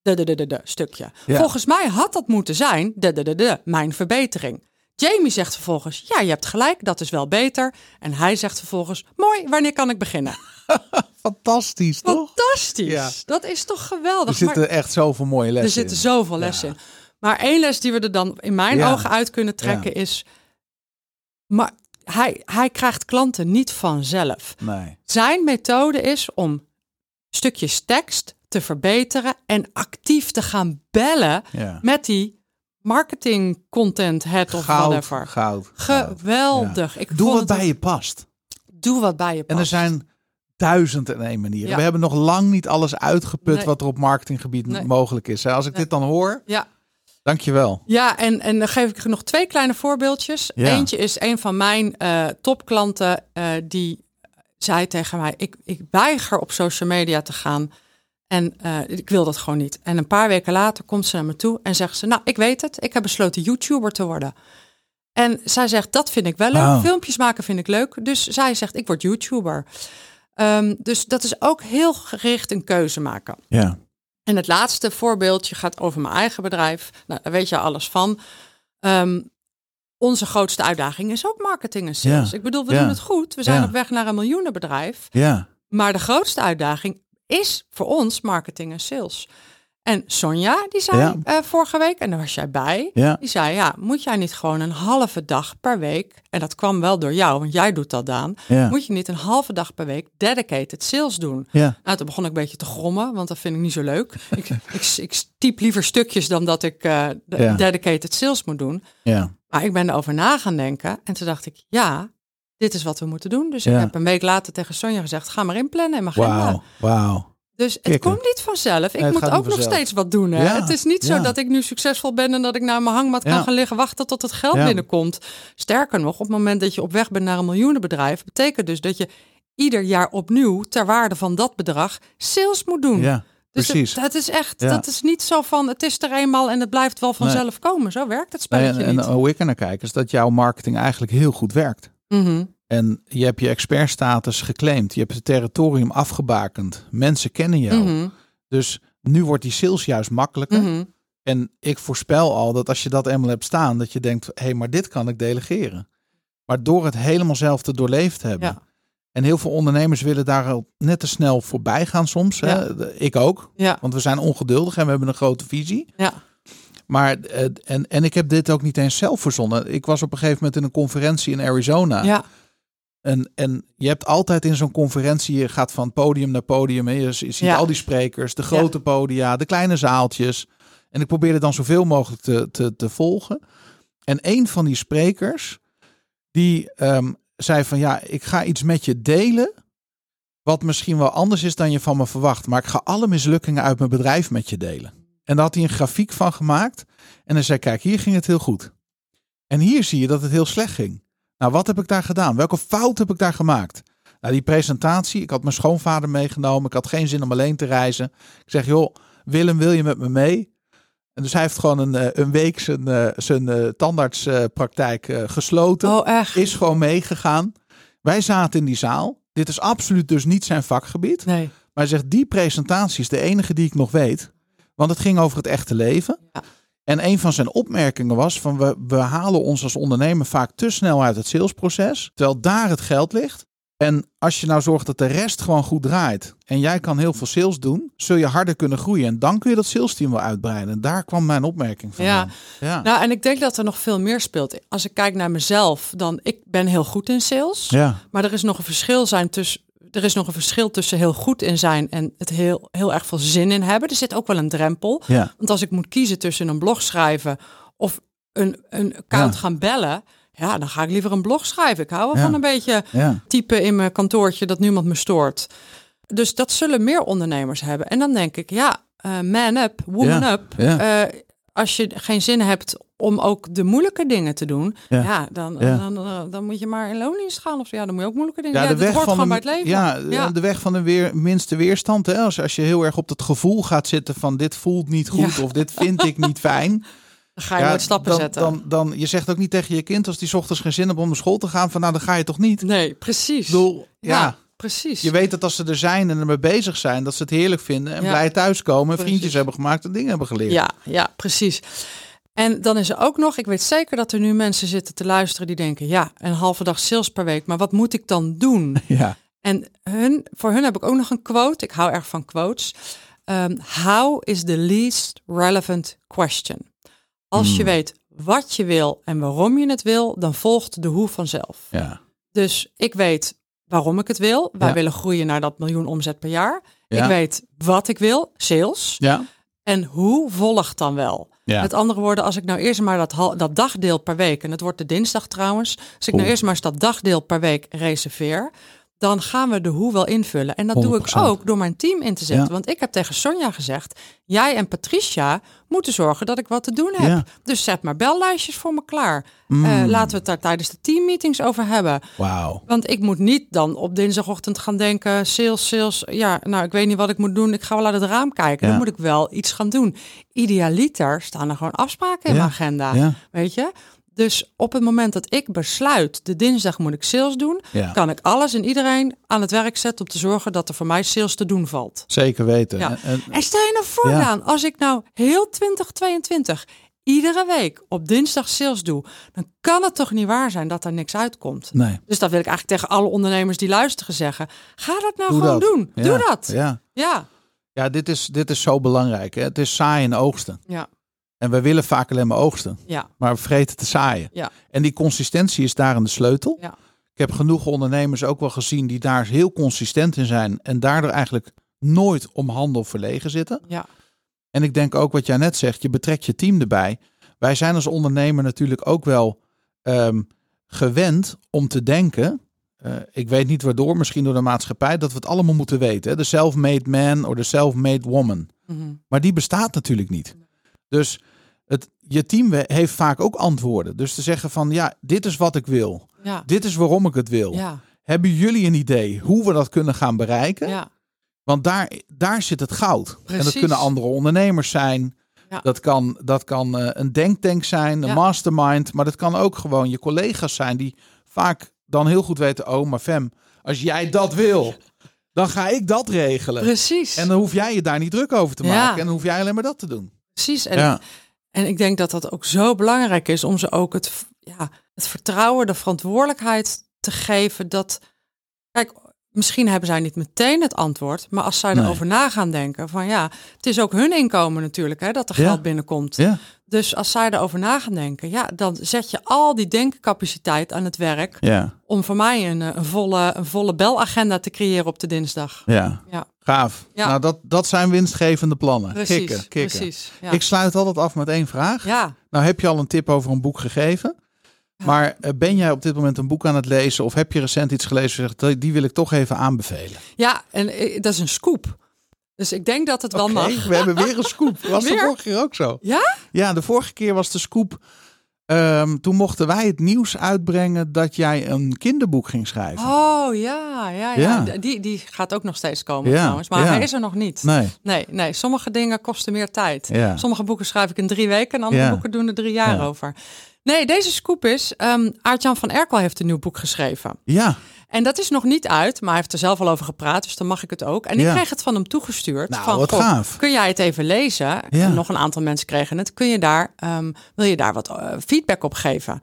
De, de, de, de, de stukje. Ja. Volgens mij had dat moeten zijn. De, de, de, de, mijn verbetering. Jamie zegt vervolgens: Ja, je hebt gelijk, dat is wel beter. En hij zegt vervolgens: Mooi, wanneer kan ik beginnen? Fantastisch, toch? Fantastisch. Ja. Dat is toch geweldig. Er zitten maar, echt zoveel mooie lessen Er zitten zoveel lessen in. Maar één les die we er dan in mijn ja. ogen uit kunnen trekken is. Maar hij, hij krijgt klanten niet vanzelf. Nee. Zijn methode is om stukjes tekst te verbeteren en actief te gaan bellen met die marketing content head of goud, whatever. Goud. Geweldig. Ja. Ik Doe wat bij je past. Doe wat bij je past. En er zijn duizend en één manieren. Ja. We hebben nog lang niet alles uitgeput Nee. wat er op marketinggebied Nee. mogelijk is. Als ik Nee. dit dan hoor, Ja, dankjewel. ja en, en dan geef ik nog twee kleine voorbeeldjes. Ja. Eentje is een van mijn eh, topklanten eh, die zei tegen mij: ik, ik weiger op social media te gaan. En eh, ik wil dat gewoon niet. En een paar weken later komt ze naar me toe en zegt ze: Nou, ik weet het, ik heb besloten YouTuber te worden. En zij zegt: Dat vind ik wel leuk. Filmpjes maken vind ik leuk. Dus zij zegt: Ik word YouTuber. Ehm, dus dat is ook heel gericht een keuze maken. Ja. En het laatste voorbeeldje gaat over mijn eigen bedrijf. Nou, daar weet je alles van. Ehm, onze grootste uitdaging is ook marketing en sales. Ik bedoel, we doen het goed. We zijn op weg naar een miljoenenbedrijf. Ja. Maar de grootste uitdaging is voor ons marketing en sales. En Sonja, die zei Ja. eh, vorige week, en daar was jij bij, Ja. die zei, ja, moet jij niet gewoon een halve dag per week, en dat kwam wel door jou, want jij doet dat Daan, Ja. moet je niet een halve dag per week dedicated sales doen? Ja. Nou, toen begon ik een beetje te grommen, want dat vind ik niet zo leuk. ik, ik, ik typ liever stukjes dan dat ik de Ja. dedicated sales moet doen. Ja. Maar ik ben erover na gaan denken. En toen dacht ik, ja, dit is wat we moeten doen. Dus Ja. ik heb een week later tegen Sonja gezegd, ga maar inplannen in mijn agenda. Wauw. Wauw. Dus het Kikken. komt niet vanzelf. Ik Nee, moet ook nog vanzelf. steeds wat doen. Hè? Ja, Het is niet zo ja. dat ik nu succesvol ben en dat ik naar mijn hangmat kan Ja. gaan liggen wachten tot het geld binnenkomt. Sterker nog, op het moment dat je op weg bent naar een miljoenenbedrijf, betekent dus dat je ieder jaar opnieuw ter waarde van dat bedrag sales moet doen. Ja. Dus Precies. Het, het is echt, dat is niet zo van het is er eenmaal en het blijft wel vanzelf komen. Zo werkt het Nee, spelletje en, en niet. hoe ik er naar kijk, is dat jouw marketing eigenlijk heel goed werkt. Mhm. En je hebt je expertstatus geclaimd. Je hebt het territorium afgebakend. Mensen kennen jou. Mhm. Dus nu wordt die sales juist makkelijker. Mhm. En ik voorspel al dat als je dat eenmaal hebt staan, dat je denkt, hé, hey, maar dit kan ik delegeren. Maar door het helemaal zelf te doorleefd hebben. Ja. En heel veel ondernemers willen daar al net te snel voorbij gaan soms. Hè? Ja. Ik ook. Ja, Want we zijn ongeduldig en we hebben een grote visie. ja. Maar, eh, en, en ik heb dit ook niet eens zelf verzonnen. Ik was op een gegeven moment in een conferentie in Arizona. ja. En, en je hebt altijd in zo'n conferentie, je gaat van podium naar podium. Hè. Je, je ziet Ja. al die sprekers, de grote podia, de kleine zaaltjes. En ik probeerde dan zoveel mogelijk te, te, te volgen. En een van die sprekers, die ehm, zei van ja, ik ga iets met je delen. Wat misschien wel anders is dan je van me verwacht. Maar ik ga alle mislukkingen uit mijn bedrijf met je delen. En daar had hij een grafiek van gemaakt. En hij zei, kijk, hier ging het heel goed. En hier zie je dat het heel slecht ging. Nou, wat heb ik daar gedaan? Welke fout heb ik daar gemaakt? Nou, die presentatie, ik had mijn schoonvader meegenomen. Ik had geen zin om alleen te reizen. Ik zeg, joh, Willem, wil je met me mee? En dus hij heeft gewoon een, eh, een week zijn, eh, zijn eh, tandartspraktijk gesloten. Oh, echt? Is gewoon meegegaan. Wij zaten in die zaal. Dit is absoluut dus niet zijn vakgebied. Nee. Maar hij zegt, die presentatie is de enige die ik nog weet. Want het ging over het echte leven. Ja. En een van zijn opmerkingen was van we, we halen ons als ondernemer vaak te snel uit het salesproces. Terwijl daar het geld ligt. En als je nou zorgt dat de rest gewoon goed draait en jij kan heel veel sales doen, zul je harder kunnen groeien. En dan kun je dat sales team wel uitbreiden. En daar kwam mijn opmerking van. Ja. ja. Nou, en ik denk dat er nog veel meer speelt. Als ik kijk naar mezelf, dan ik ben heel goed in sales. ja. Maar er is nog een verschil zijn tussen. Er is nog een verschil tussen heel goed in zijn en het heel, heel erg veel zin in hebben. Er zit ook wel een drempel. Ja. Want als ik moet kiezen tussen een blog schrijven of een, een account Ja. gaan bellen, ja, dan ga ik liever een blog schrijven. Ik hou wel Ja. van een beetje typen in mijn kantoortje dat niemand me stoort. Dus dat zullen meer ondernemers hebben. En dan denk ik, ja, eh, man up, woman up. Ja. Eh, als je geen zin hebt om ook de moeilijke dingen te doen, Ja. ja, dan, Ja. Dan, dan, dan moet je maar in loondienst gaan. Of ja, dan moet je ook moeilijke dingen. Ja, de dat weg hoort van bij het leven. Ja, de weg van de weer, minste weerstand. Hè? Als, als je heel erg op het gevoel gaat zitten van dit voelt niet goed of dit vind ik niet fijn. Dan ga je nooit stappen dan, zetten. Dan, dan, je zegt ook niet tegen je kind als die ochtends geen zin hebben om naar school te gaan van nou dan ga je toch niet. nee, precies. Ik bedoel, ja, precies. je weet dat als ze er zijn en ermee bezig zijn, dat ze het heerlijk vinden en Ja. blij thuiskomen en vriendjes hebben gemaakt en dingen hebben geleerd. Ja, ja, precies. En dan is er ook nog, ik weet zeker dat er nu mensen zitten te luisteren die denken, ja, een halve dag sales per week, maar wat moet ik dan doen? Ja. En hun, voor hun heb ik ook nog een quote. Ik hou erg van quotes. Ehm, how is the least relevant question? Als je Hmm. weet wat je wil en waarom je het wil, dan volgt de hoe vanzelf. Ja. Dus ik weet waarom ik het wil. Wij Ja. willen groeien naar dat miljoen omzet per jaar. Ja. Ik weet wat ik wil, sales. Ja. En hoe volgt dan wel? Ja. Met andere woorden, als ik nou eerst maar dat, dat dagdeel per week, en het wordt de dinsdag trouwens, als ik nou eerst maar eens dat dagdeel per week reserveer, dan gaan we de hoe wel invullen. En dat doe ik 100%. ook door mijn team in te zetten. Ja. Want ik heb tegen Sonja gezegd, jij en Patricia moeten zorgen dat ik wat te doen heb. Ja. Dus zet maar bellijstjes voor me klaar. Mm. Eh, laten we het daar tijdens de teammeetings over hebben. Wauw. Want ik moet niet dan op dinsdagochtend gaan denken, sales, sales. Ja, nou, ik weet niet wat ik moet doen. Ik ga wel uit het raam kijken. Ja. Dan moet ik wel iets gaan doen. Idealiter staan er gewoon afspraken in mijn agenda. Weet je? Dus op het moment dat ik besluit, de dinsdag moet ik sales doen, Ja. kan ik alles en iedereen aan het werk zetten om te zorgen dat er voor mij sales te doen valt. Zeker weten. Ja. En- en- En stel je nou voor, Ja. Daan, als ik nou heel 2022 iedere week op dinsdag sales doe, dan kan het toch niet waar zijn dat er niks uitkomt. nee. Dus dat wil ik eigenlijk tegen alle ondernemers die luisteren zeggen. Ga dat nou Doe gewoon dat. doen. Doe dat. Ja. Ja. Ja, dit is, dit is zo belangrijk. Hè? Het is zaaien en oogsten. Ja. En we willen vaak alleen maar oogsten. Ja. Maar we vergeten te zaaien. Ja. En die consistentie is daarin de sleutel. Ja. Ik heb genoeg ondernemers ook wel gezien die daar heel consistent in zijn. En daardoor eigenlijk nooit om handel verlegen zitten. Ja. En ik denk ook wat jij net zegt, je betrekt je team erbij. Wij zijn als ondernemer natuurlijk ook wel ehm, gewend om te denken. eh, ik weet niet waardoor, misschien door de maatschappij, dat we het allemaal moeten weten. De self-made man of de self-made woman. Mhm. Maar die bestaat natuurlijk niet. Dus je team heeft vaak ook antwoorden. Dus te zeggen van ja, dit is wat ik wil. Ja. Dit is waarom ik het wil. Ja. Hebben jullie een idee hoe we dat kunnen gaan bereiken? Ja. Want daar, daar zit het goud. En dat kunnen andere ondernemers zijn. Dat kan, dat kan eh, een denktank zijn, een mastermind. Maar dat kan ook gewoon je collega's zijn die vaak dan heel goed weten... oh, maar Fem, als jij dat wil, dan ga ik dat regelen. Precies. En dan hoef jij je daar niet druk over te maken. En dan hoef jij alleen maar dat te doen. Precies. En, ja. En ik denk dat dat ook zo belangrijk is om ze ook het, ja, het vertrouwen, de verantwoordelijkheid te geven dat. Kijk, misschien hebben zij niet meteen het antwoord, maar als zij Nee. erover na gaan denken van ja, het is ook hun inkomen natuurlijk, hè, dat er Ja. geld binnenkomt. ja. Dus als zij erover na gaan denken, ja, dan zet je al die denkcapaciteit aan het werk Ja. om voor mij een, eh, een, volle, een volle belagenda te creëren op de dinsdag. Ja. Ja. Gaaf. Ja. Nou, dat, dat zijn winstgevende plannen. Precies, kikken, kikken. precies. Ja. Ik sluit altijd af met één vraag. ja, Nou heb je al een tip over een boek gegeven. Maar eh, ben jij op dit moment een boek aan het lezen of heb je recent iets gelezen die wil ik toch even aanbevelen? ja, en eh, dat is een scoop. Dus ik denk dat het wel mag. we hebben weer een scoop. Was de vorige keer ook zo? Ja? Ja, de vorige keer was de scoop. ehm, toen mochten wij het nieuws uitbrengen dat jij een kinderboek ging schrijven. Oh ja, ja, ja. Die, die gaat ook nog steeds komen Ja, trouwens. Maar ja. hij is er nog niet. Nee. Nee, nee. Sommige dingen kosten meer tijd. Sommige boeken schrijf ik in drie weken en andere boeken doen er drie jaar Ja. over. Nee, deze scoop is, um, Aart-Jan van Erkel heeft een nieuw boek geschreven. Ja. En dat is nog niet uit, maar hij heeft er zelf al over gepraat, dus dan mag ik het ook. En Ja. ik kreeg het van hem toegestuurd. Nou, van, wat goh, gaaf. Kun jij het even lezen? Ja. Nog een aantal mensen kregen het. Kun je daar, ehm, wil je daar wat eh, feedback op geven?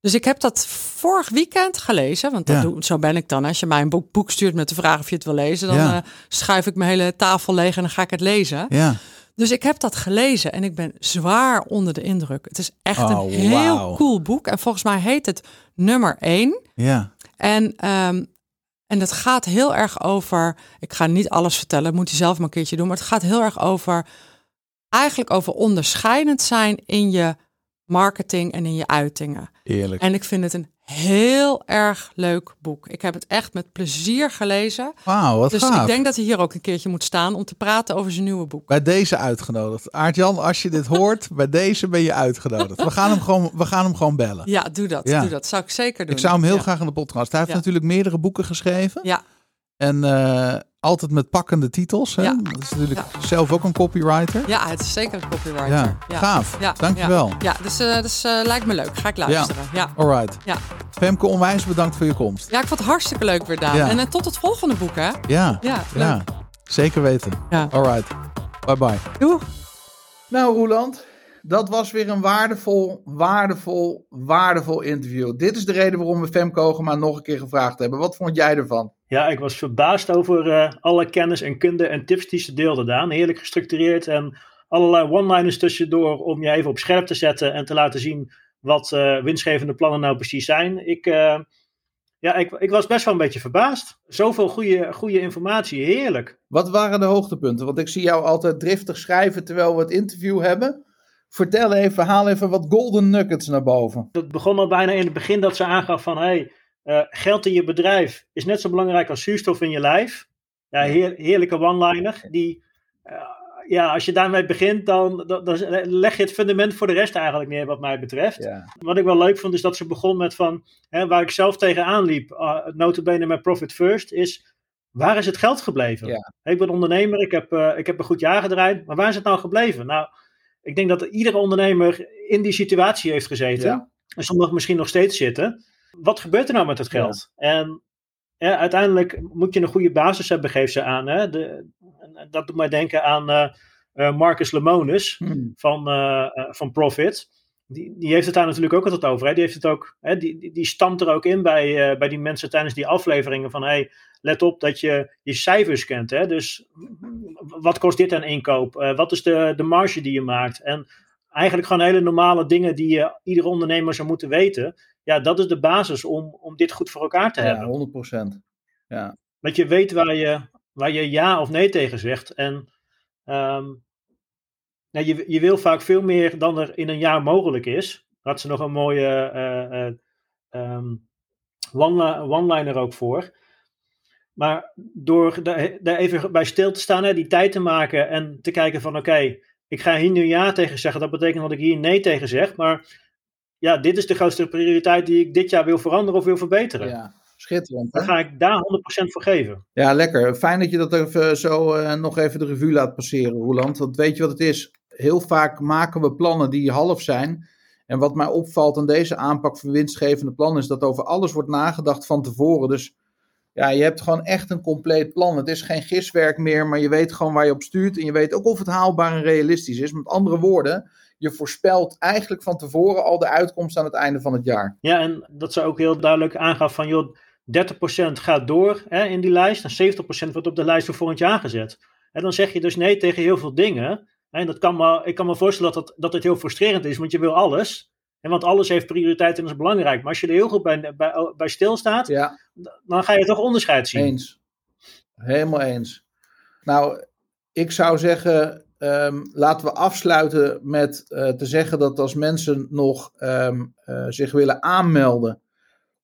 Dus ik heb dat vorig weekend gelezen. Want dat Ja. doe, zo ben ik dan. Als je mij een boek, boek stuurt met de vraag of je het wil lezen, dan eh, schuif ik mijn hele tafel leeg en dan ga ik het lezen. Ja. Dus ik heb dat gelezen en ik ben zwaar onder de indruk. Het is echt Oh, een heel wauw. cool boek. En volgens mij heet het nummer 1. Ja. En, ehm, en het gaat heel erg over. Ik ga niet alles vertellen, dat moet je zelf maar een keertje doen. Maar het gaat heel erg over. Eigenlijk over onderscheidend zijn in je marketing en in je uitingen. Eerlijk. En ik vind het een heel erg leuk boek. Ik heb het echt met plezier gelezen. Wauw, wat dus gaaf. ik denk dat hij hier ook een keertje moet staan om te praten over zijn nieuwe boek. Bij deze uitgenodigd. Aart-Jan, als je dit hoort, bij deze ben je uitgenodigd. We gaan hem gewoon, we gaan hem gewoon bellen. Ja, doe dat. Ja. Doe dat. Zou ik zeker doen. Ik zou hem heel Ja. graag in de podcast. Hij heeft Ja. natuurlijk meerdere boeken geschreven. Ja, En eh, altijd met pakkende titels. Hè? Ja. Dat is natuurlijk zelf ook een copywriter. ja, het is zeker een copywriter. Ja, Ja. gaaf. Ja, Dankjewel. Ja, ja dus, eh, dus eh, lijkt me leuk. Ga ik luisteren. Ja. Alright. Ja. Femke, onwijs bedankt voor je komst. Ja, ik vond het hartstikke leuk weer, Daan. Ja. En eh, tot het volgende boek, hè? Ja, Ja, leuk. ja. zeker weten. Ja. Alright. Bye bye. Doeg. Nou, Roeland, dat was weer een waardevol, waardevol, waardevol interview. Dit is de reden waarom we Femke Hogema nog een keer gevraagd hebben. Wat vond jij ervan? Ja, ik was verbaasd over eh, alle kennis en kunde en tips die ze deelde, Daan. Heerlijk gestructureerd en allerlei one-liners tussendoor om je even op scherp te zetten en te laten zien wat eh, winstgevende plannen nou precies zijn. Ik, eh, ja, ik, ik was best wel een beetje verbaasd. Zoveel goede, goede informatie, heerlijk. Wat waren de hoogtepunten? Want ik zie jou altijd driftig schrijven terwijl we het interview hebben. Vertel even, haal even wat golden nuggets naar boven. Het begon al bijna in het begin dat ze aangaf van... Hey, eh, geld in je bedrijf is net zo belangrijk als zuurstof in je lijf. Ja, heer- heerlijke one-liner. Die, eh, ja, als je daarmee begint, dan, dan, dan leg je het fundament voor de rest eigenlijk neer, wat mij betreft. Ja. Wat ik wel leuk vond, is dat ze begon met van... Hè, waar ik zelf tegenaan liep, uh, notabene met Profit First, is... Waar is het geld gebleven? Ja. Ik ben ondernemer, ik heb, ik heb een goed jaar gedraaid, maar waar is het nou gebleven? Nou, ik denk dat iedere ondernemer in die situatie heeft gezeten. Ja. En sommigen misschien nog steeds zitten. Wat gebeurt er nou met het geld? En ja, uiteindelijk moet je een goede basis hebben, geeft ze aan. Hè? De, dat doet mij denken aan eh, eh, Marcus Lemonis Hmm. van, eh, van Profit. Die, die heeft het daar natuurlijk ook altijd over. Hè? Die, heeft het ook, hè? Die, die, die stamt er ook in bij, bij die mensen tijdens die afleveringen van... Hey, let op dat je je cijfers kent. Hè? Dus wat kost dit aan inkoop? Eh, wat is de, de marge die je maakt? En eigenlijk gewoon hele normale dingen die je, iedere ondernemer zou moeten weten. Ja, dat is de basis om, om dit goed voor elkaar te hebben. Ja, 100 procent. Ja. Dat je weet waar je, waar je ja of nee tegen zegt. En ja, je, je wil vaak veel meer dan er in een jaar mogelijk is. Had ze nog een mooie ehm, one- one-liner ook voor. Maar door daar even bij stil te staan, hè, die tijd te maken en te kijken van oké, ik ga hier nu ja tegen zeggen. Dat betekent dat ik hier nee tegen zeg. Maar ja, dit is de grootste prioriteit die ik dit jaar wil veranderen of wil verbeteren. ja, schitterend. Hè? Dan ga ik daar 100% voor geven. Ja, lekker. Fijn dat je dat even zo eh, nog even de revue laat passeren, Roland. Want weet je wat het is? Heel vaak maken we plannen die half zijn. En wat mij opvalt aan deze aanpak van winstgevende plannen is dat over alles wordt nagedacht van tevoren. Dus ja, je hebt gewoon echt een compleet plan. Het is geen giswerk meer, maar je weet gewoon waar je op stuurt. En je weet ook of het haalbaar en realistisch is. Met andere woorden, je voorspelt eigenlijk van tevoren al de uitkomst aan het einde van het jaar. Ja, en dat ze ook heel duidelijk aangaf van, joh, 30% gaat door hè, in die lijst en 70% wordt op de lijst voor volgend jaar gezet. En dan zeg je dus nee tegen heel veel dingen. En dat kan me, ik kan me voorstellen dat, het, dat het heel frustrerend is, want je wil alles. En want alles heeft prioriteit en is belangrijk. Maar als je er heel goed bij, bij, bij stilstaat, Ja, dan ga je toch onderscheid zien. Eens. Helemaal eens. Nou, ik zou zeggen, ehm, laten we afsluiten met eh, te zeggen dat als mensen nog ehm, eh, zich willen aanmelden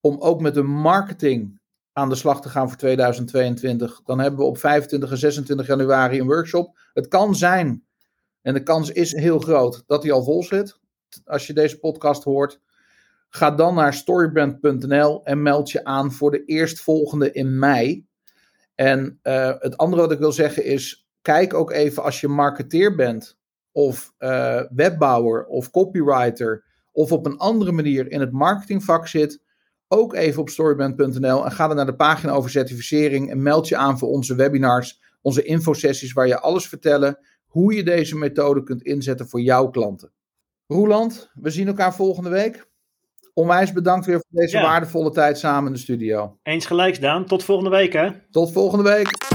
om ook met de marketing aan de slag te gaan voor 2022, dan hebben we op 25 en 26 januari een workshop. Het kan zijn, en de kans is heel groot, dat die al vol zit. Als je deze podcast hoort, Ga dan naar storybrand.nl en meld je aan voor de eerstvolgende in mei. En uh, het andere wat ik wil zeggen is: kijk ook even als je marketeer bent, of uh, webbouwer, of copywriter, of op een andere manier in het marketingvak zit. Ook even op storybrand.nl en ga dan naar de pagina over certificering en meld je aan voor onze webinars, onze infosessies, waar je alles vertellen hoe je deze methode kunt inzetten voor jouw klanten. Roeland, we zien elkaar volgende week onwijs bedankt weer voor deze waardevolle tijd samen in de studio. Eens gelijks, Daan. Tot volgende week, hè? Tot volgende week.